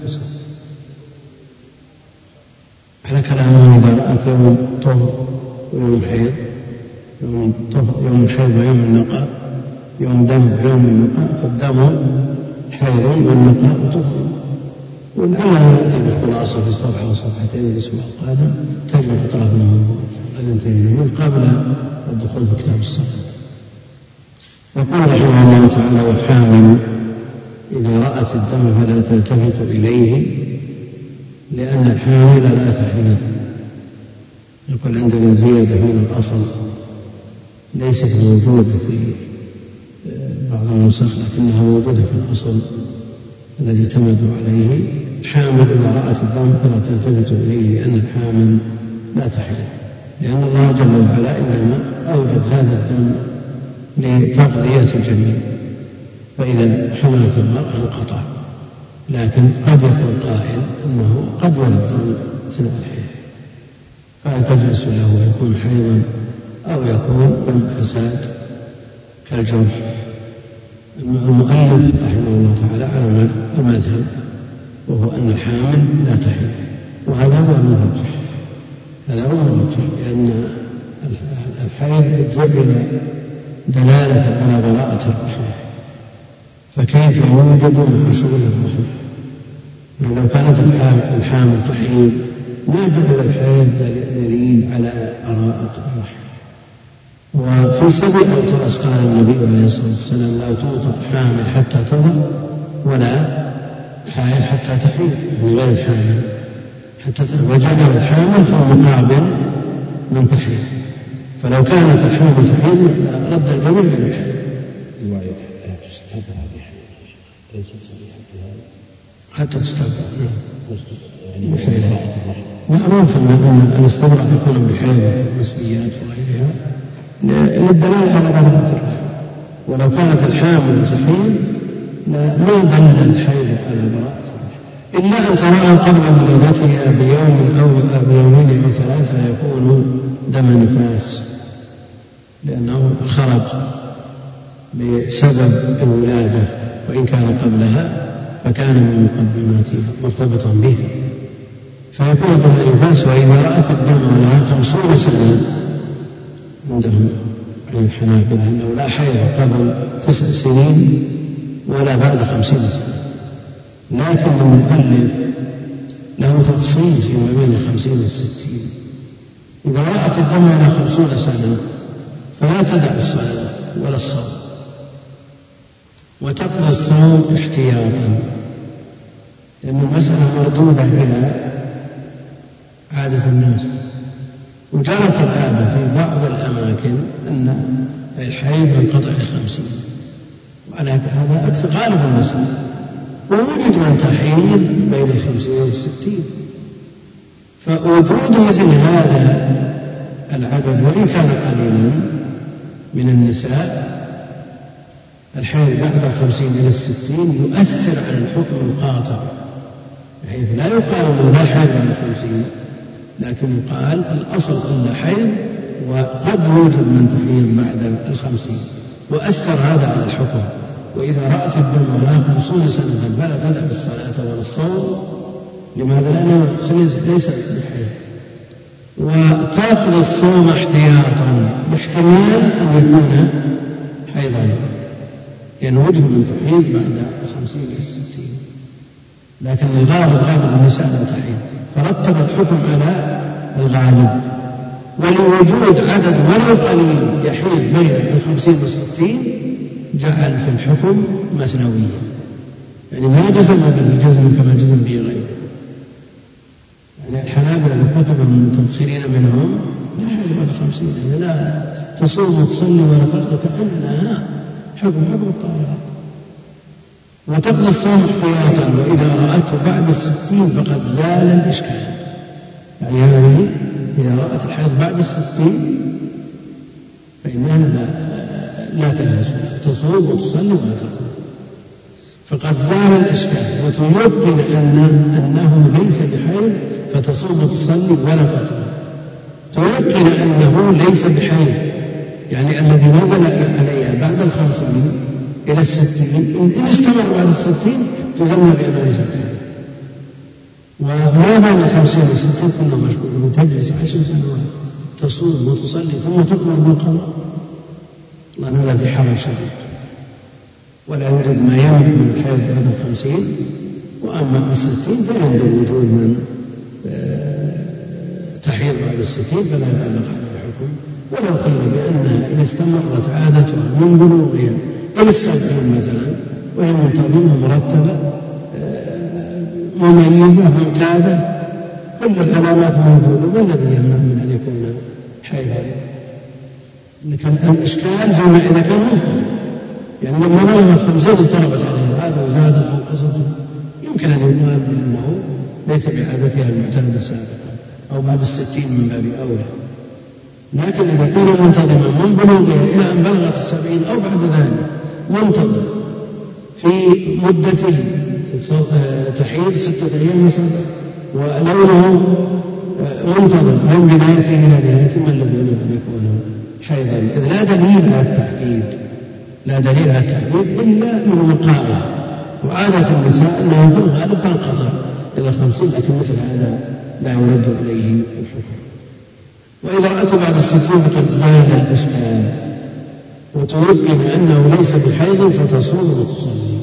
على كلامهم إذا رأت يوم طهر ويوم حيض يوم طهر يوم الحيض ويوم النقاء يوم دم ويوم النقاء فالدم حيض والنقاء طهر. ولعلنا نأتي بالخلاصة في صفحة وصفحتين الأسبوع القادم تجمع أطراف الموضوع من قبل الدخول في كتاب الصلاة يقول رحمه الله تعالى والحامل إذا رأت الدم فلا تلتفت إليه لأن الحامل لا تحمل يقول عندنا زيادة من الأصل ليست موجودة في آه، بعض النسخ لكنها موجودة في الأصل الذي اعتمدوا عليه. الحامل إذا رأت الدم فلا تلتفت إليه لأن الحامل لا تحل لأن الله جل وعلا إنما أوجد هذا الدم لتغذية الجنين فإذا حملت المرأة انقطع لكن قد يكون قائل أنه قد الدم أثناء الحيض فهل تجلس له ويكون حيضا أو يكون دم فساد كالجرح؟ المؤلف رحمه الله تعالى على المذهب وهو أن الحامل لا تحل وهذا هو المرجح هذا هو المرجح لأن الحيض جعل دلالة على براءة الرحم فكيف يوجد حصول الرحم لو كانت الحامل تحيض ما جعل الحيض دليل على براءة الرحم وفي سبع أوتاس قال النبي عليه الصلاة والسلام لا توطأ حامل حتى تضع ولا حائل حتى تحيض يعني غير الحامل وجعل الحامل في المقابل من تحيض فلو كانت الحامل تحيض رد الجميع الحيض رواية حتى تستبرأ بحيض ليست هذا حتى تستبرأ نعم يعني لا ما أن الاستبراء يكون بحيض المسبيات وغيرها. للدلالة على براءة الرحم ولو كانت الحامل تحيض ما دل الحيض على الرحم إلا أن ترى قبل ولادتها بيوم أو بيومين أو ثلاثة فيكون دم نفاس لأنه خرج بسبب الولادة وإن كان قبلها فكان من مقدماتها مرتبطا به. فيكون دم نفاس وإذا رأت الدم لها خمسون سنة عندهم عن الحنابلة أنه لا حيض قبل تسع سنين ولا بعد خمسين سنة. لكن المؤلف له تفصيل فيما بين الخمسين والستين إذا رأت الدم على خمسون سنة فلا تدع الصلاة ولا الصوم. وتقضي الصوم احتياطا. لأن المسألة مردودة إلى عادة الناس. وجرت العادة في بعض الأماكن أن الحيض ينقطع لخمسين. وعلى هذا غالب المسلمين ووجد من تحيض بين الخمسين والستين فوجود مثل هذا العدد وإن كان قليلا من النساء الحيض بعد الخمسين إلى الستين يؤثر على الحكم القاطع بحيث لا يقال أنه لا حيض بعد الخمسين لكن يقال الأصل أن حيض وقد يوجد من تحيض بعد الخمسين وأثر هذا على الحكم. وإذا رأت الدم خمسون سنة فلا تدع الصلاة ولا الصوم لماذا؟ لأنه ليس بحيض وتأخذ الصوم احتياطا باحتمال أن يكون حيضا. لأنه وجد من تحيض بعد الخمسين إلى الستين لكن الغالب غالب النساء لا تحيض. فرتب الحكم على الغالب. ولوجود عدد ولو قليل يحيل بين الخمسين والستين جعل في الحكم مثنويا يعني ما جزم به جزم كما جزم به غيره. يعني الحنابلة الكتب المتأخرين منهم لا حيل بعد خمسين يعني لا تصوم وتصلي ولا فرض كأنها حكم حكم الطاهرات وتقضي الصوم احتياطا وإذا رأته بعد الستين فقد زال الإشكال. يعني هذه إذا رأت الحيض بعد الستين فإنها لا, لا تلبس تصوم وتصلي ولا تقوم. فقد زال الإشكال وتيقن أن أنه ليس بحيض فتصوم وتصلي ولا تقضي تيقن أنه ليس بحي يعني الذي نزل عليها بعد الخمسين إلى الستين إن استمر بعد الستين تزمن بأمان زكاة وما بين الخمسين والستين كنا مشغولون تجلس عشر سنوات تصوم وتصلي ثم تكبر بالقضاء الله هذا في حرج شديد. ولا يوجد ما يمنع من الحيض بعد الخمسين وأما الستين فعند وجود من آه، تحيض بعد الستين فلا يعلق على الحكم. ولو قيل بأنها إن استمرت عادتها من بلوغها إلى السبعين مثلا وهي منتظمة مرتبة آه، مميزة ممتازة كل العلامات موجودة ما الذي يمنع من أن يكون حيضا. لكن الإشكال فيما إذا كان يعني لما ظلم الخمسين اضطربت عليه العادة وزادت وانقصت يمكن أن يقال بأنه ليس بعادتها المعتادة سابقا أو بعد الستين من باب أولى. لكن إذا كان منتظما من بلوغها إلى أن بلغت السبعين أو بعد ذلك منتظم في مدته تحيض ستة أيام وسبع ولونه منتظم من بدايته إلى نهايته ما الذي يمنع أن يكون حيضا إذ لا دليل على التحديد لا دليل على التحديد إلا من وقائه وعادة النساء أنها في الغالب تنقطع إلى خمسين لكن مثل هذا لا يرد إليه الحكم. وإذا رأته بعد الستين فقد زاد الإشكال وتيقن أنه ليس بحيض فتصوم وتصلي.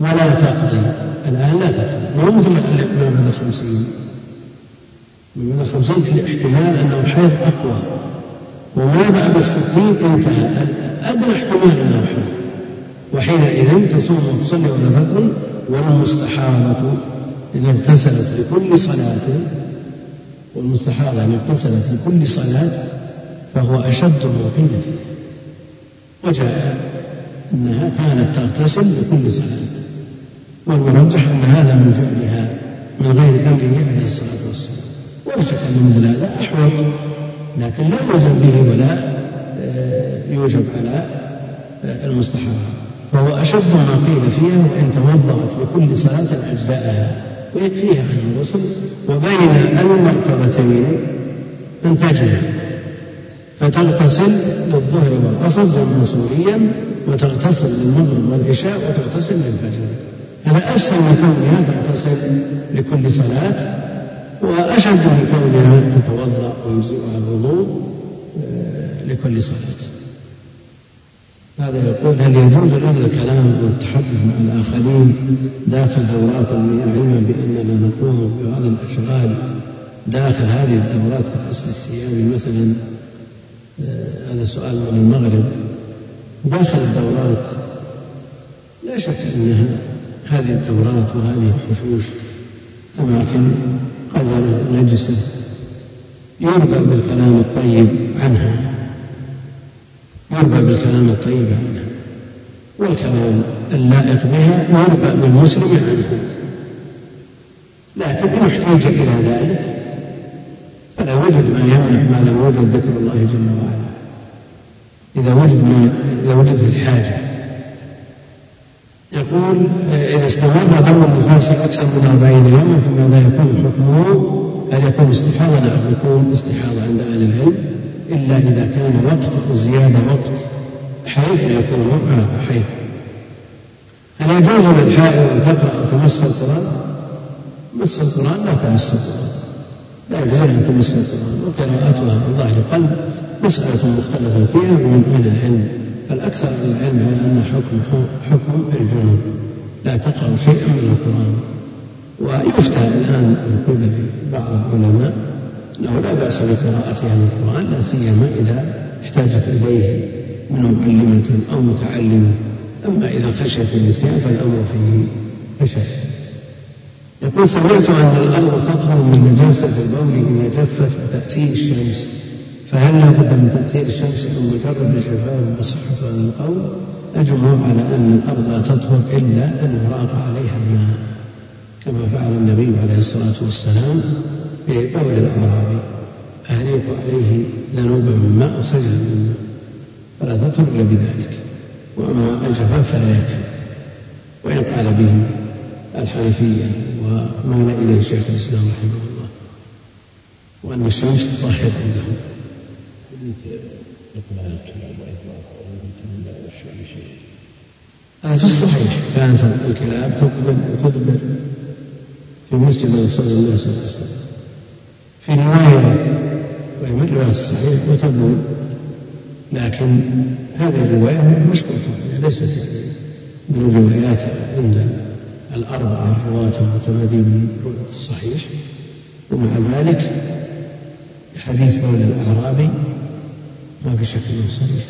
ولا تقضي. الآن لا تقضي. مو مثل ما بعد الخمسين. من الخمسين احتمال أنه حيض أقوى. وما بعد الستين انتهى. أدنى احتمال أنه حيض وحينئذ تصوم وتصلي ولا تقضي والمستحاضة إن اغتسلت لكل صلاة. والمستحاضة إن اغتسلت لكل صلاة فهو أشد فيه وجاء أنها كانت تغتسل لكل صلاة. والمرجح أن هذا من فعلها من غير أمره عليه الصلاة والسلام. ولا شك أن مثل هذا أحوط. لكن لا يوزن به ولا آه، يوجب على آه، المستحاضة فهو أشد ما قيل فيها وإن توضأت لكل صلاة أجزاءها ويكفيها عن الغسل وبين المرتبتين أن تجمع فتغتسل للظهر والعصر جمعا سوريا وتغتسل للمغرب والعشاء وتغتسل للفجر. هذا أسهل من كونها تغتسل لكل صلاة وأشد من كونها تتوضأ ويجزئها الوضوء آه، لكل صلاة. هذا يقول هل يجوز لنا الكلام والتحدث مع الآخرين داخل دورات المياه علما بأننا نقوم ببعض الأشغال داخل هذه الدورات كغسل الثياب مثلا؟ آه هذا سؤال من المغرب. داخل الدورات لا شك أنها هذه الدورات وهذه الحشوش أماكن قذرة نجسة يربى بالكلام الطيب عنها يربى بالكلام الطيب عنها والكلام اللائق بها يربى بالمسلم عنها. لكن إن احتاج إلى ذلك فلا وجد ما يمنع ما لم يوجد ذكر الله جل وعلا. إذا وجد ما إذا وجدت الحاجة يقول إذا استمر دم النفاس أكثر من أربعين يوما فماذا يكون حكمه؟ هل يكون استحاضة؟ نعم يكون استحاضة عند أهل العلم إلا إذا كان وقت الزيادة وقت حيث يكون هذا حيث هل يجوز للحائض أن تقرأ أو تمس القرآن؟ مس القرآن لا تمس القرآن لا يجوز أن تمس القرآن وقراءتها عن ظاهر القلب مسألة مختلف فيها من أهل العلم الأكثر من العلم على أن حكم حكم الجنوب لا تقرأ شيئا من القرآن. ويفتى الآن من قبل بعض العلماء أنه لا بأس بقراءتها من القرآن لا سيما إذا احتاجت إليه من معلمة أو متعلمة. أما إذا خشيت النسيان فالأمر فيه أشد يقول سمعت أن الأرض تطهر من نجاسة البول إذا جفت بتأثير الشمس. فهل لا بد من تأثير الشمس أو مجرد الشفاء وصحة هذا القول؟ الجمهور على أن الأرض لا تطهر إلا أن يراق عليها الماء كما فعل النبي عليه الصلاة والسلام ببول الأعرابي أهريق عليه ذنوبا من ماء وسجل من ماء فلا تطهر إلا بذلك وأما الجفاف فلا يكفي وإن قال به الحنفية ومال إليه شيخ الإسلام رحمه الله وأن الشمس تطهر عندهم في الصحيح كانت الكلاب تقبل تدبر في مسجد رسول الله صلى الله عليه وسلم. في رواية وهي من الرواية الصحيح وتبول لكن هذه الرواية مشكوكة ليست من الروايات عند الأربعة رواة المعتمدين الصحيح. ومع ذلك حديث بول الأعرابي ما في شك إنه صحيح.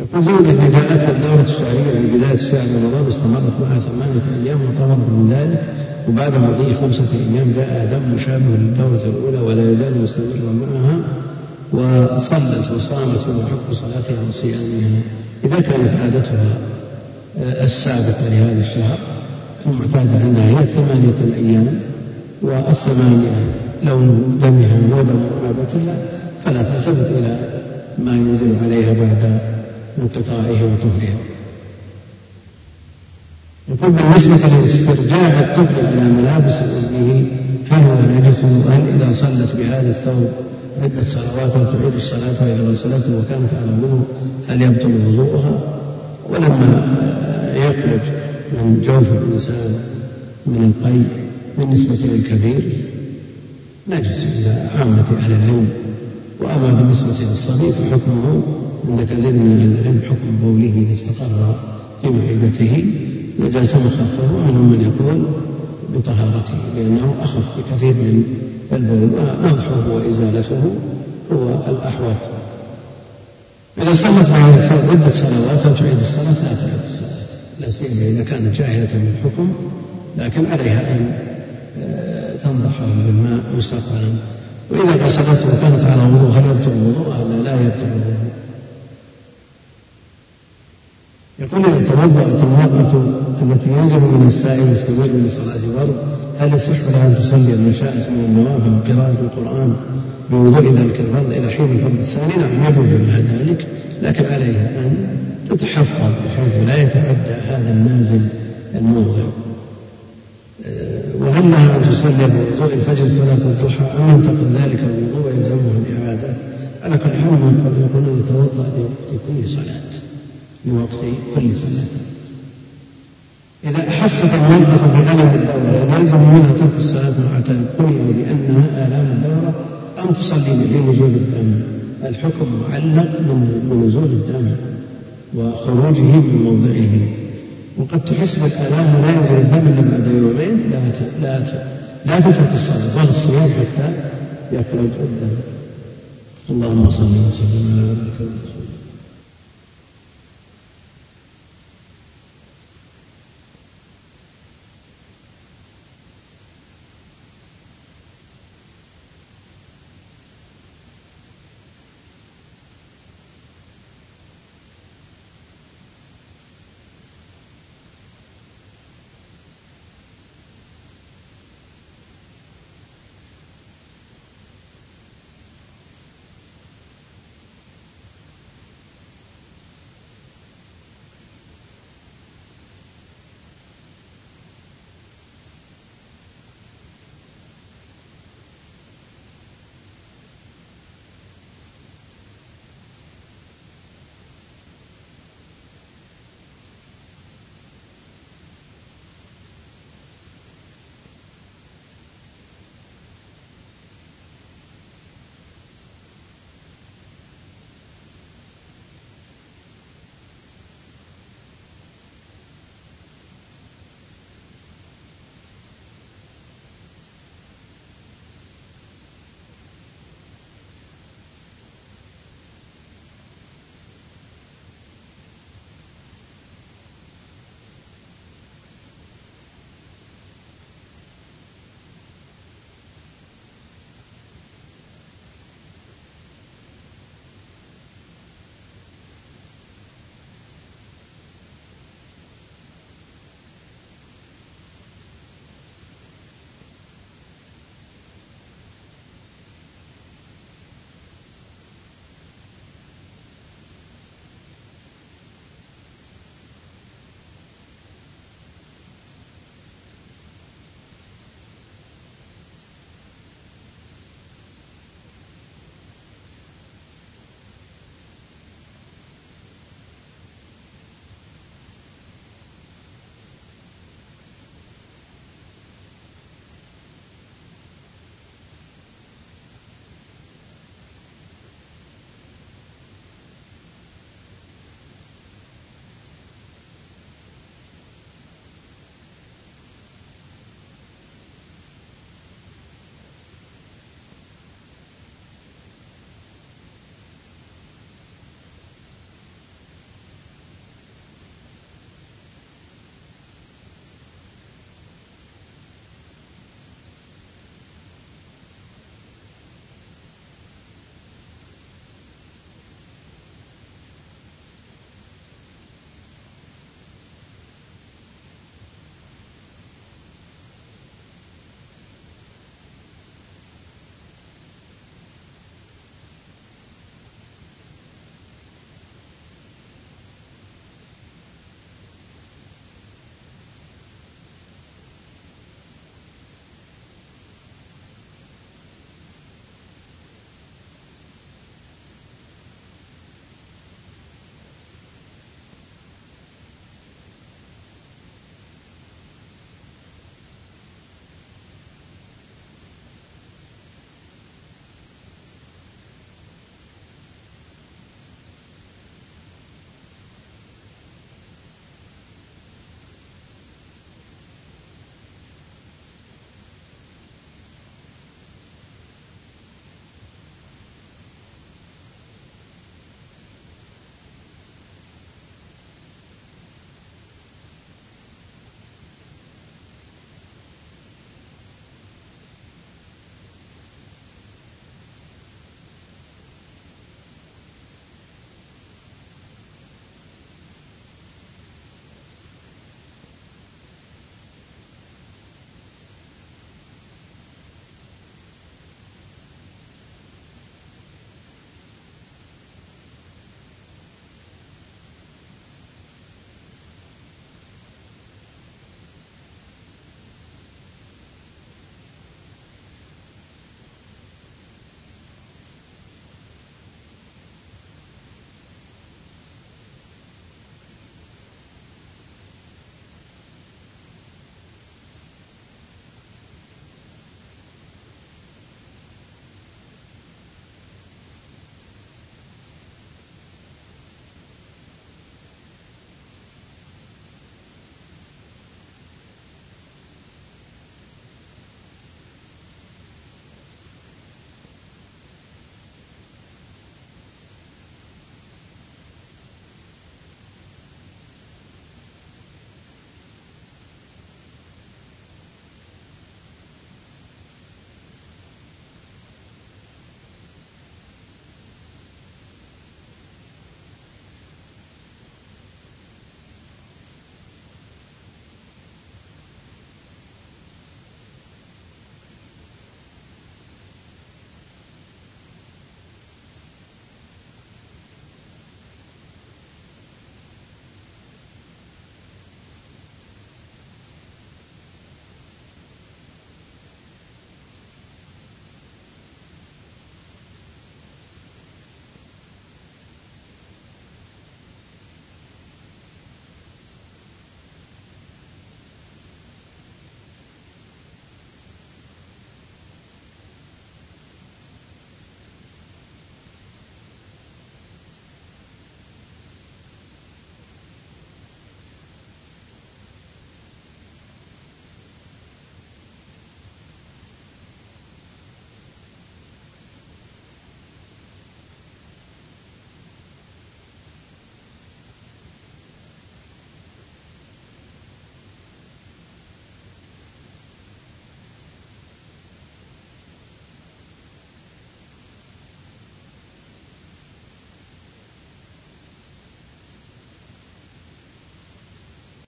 يقول زوجتي جاءتها الدورة الشهرية في بداية شهر رمضان استمرت معها ثمانية أيام وطلب من ذلك وبعد مضي خمسة أيام جاء دم مشابه للدورة الأولى ولا يزال مستمرا معها وصلت وصامت فيما حكم صلاتها وصيامها. إذا كانت عادتها السابقة لهذا الشهر المعتادة عندها هي ثمانية الأيام والثمانية لون دمها ودم عادتها فلا تلتفت إلى ما ينزل عليها بعد انقطاعه وطهرها. يقول بالنسبة لاسترجاع الطفل على ملابس أمه هل هو نجس هل إذا صلت بهذا الثوب عدة صلوات تعيد الصلاة وإذا غسلت وكانت على منه هل يبطل وضوءها؟ ولما يخرج من جوف الإنسان من القي بالنسبة للكبير نجس عند عامة أهل العلم. وأما بالنسبة للصغير فحكمه كثير من العلم حكم بوله إذا استقر في معدته نجاس مخفف ومنهم من يقول بطهارته لأنه أخف بكثير من البول ونضحه وإزالته هو الأحوط. إذا صلت مع الفرد عدة صلوات أو تعيد الصلاة لا تعيد الصلاة لا سيما إذا كانت جاهلة بالحكم لكن عليها أن آه، تنضحه بالماء مستقبلا. وإذا غسلته وكانت على وضوء هل يبطل وضوءها ولا لا؟ يبطل الوضوء. يقول إذا توضأت المرأة التي ينزل من السائل في من صلاة فرض هل يصح لها أن تصلي ما شاءت من النوافل وقراءة القرآن بوضوء ذلك الفرض إلى حين الفرض الثاني؟ نعم يجوز لها ذلك لكن عليها أن تتحفظ بحيث لا يتعدى هذا النازل الموضع. وهل أن تصلي بوضوء الفجر صلاة الضحى أم ينتقل ذلك الوضوء ويلزمها الإعادة على كل حال يقولون يتوضأ لوقت كل صلاة لوقت كل صلاة. إذا أحست المرأة بألم الدورة يلزم منها ترك الصلاة مع تيقنها بأنها آلام الدورة أم تصلي بنزول الدم؟ الحكم معلق من نزول الدم وخروجه من موضعه. وقد تحس بالآلام ولا ينزل الدم إلا بعد يومين لا لا لا تترك الصلاة ولا الصيام حتى يخرج الدم. اللهم صل وسلم على نبيك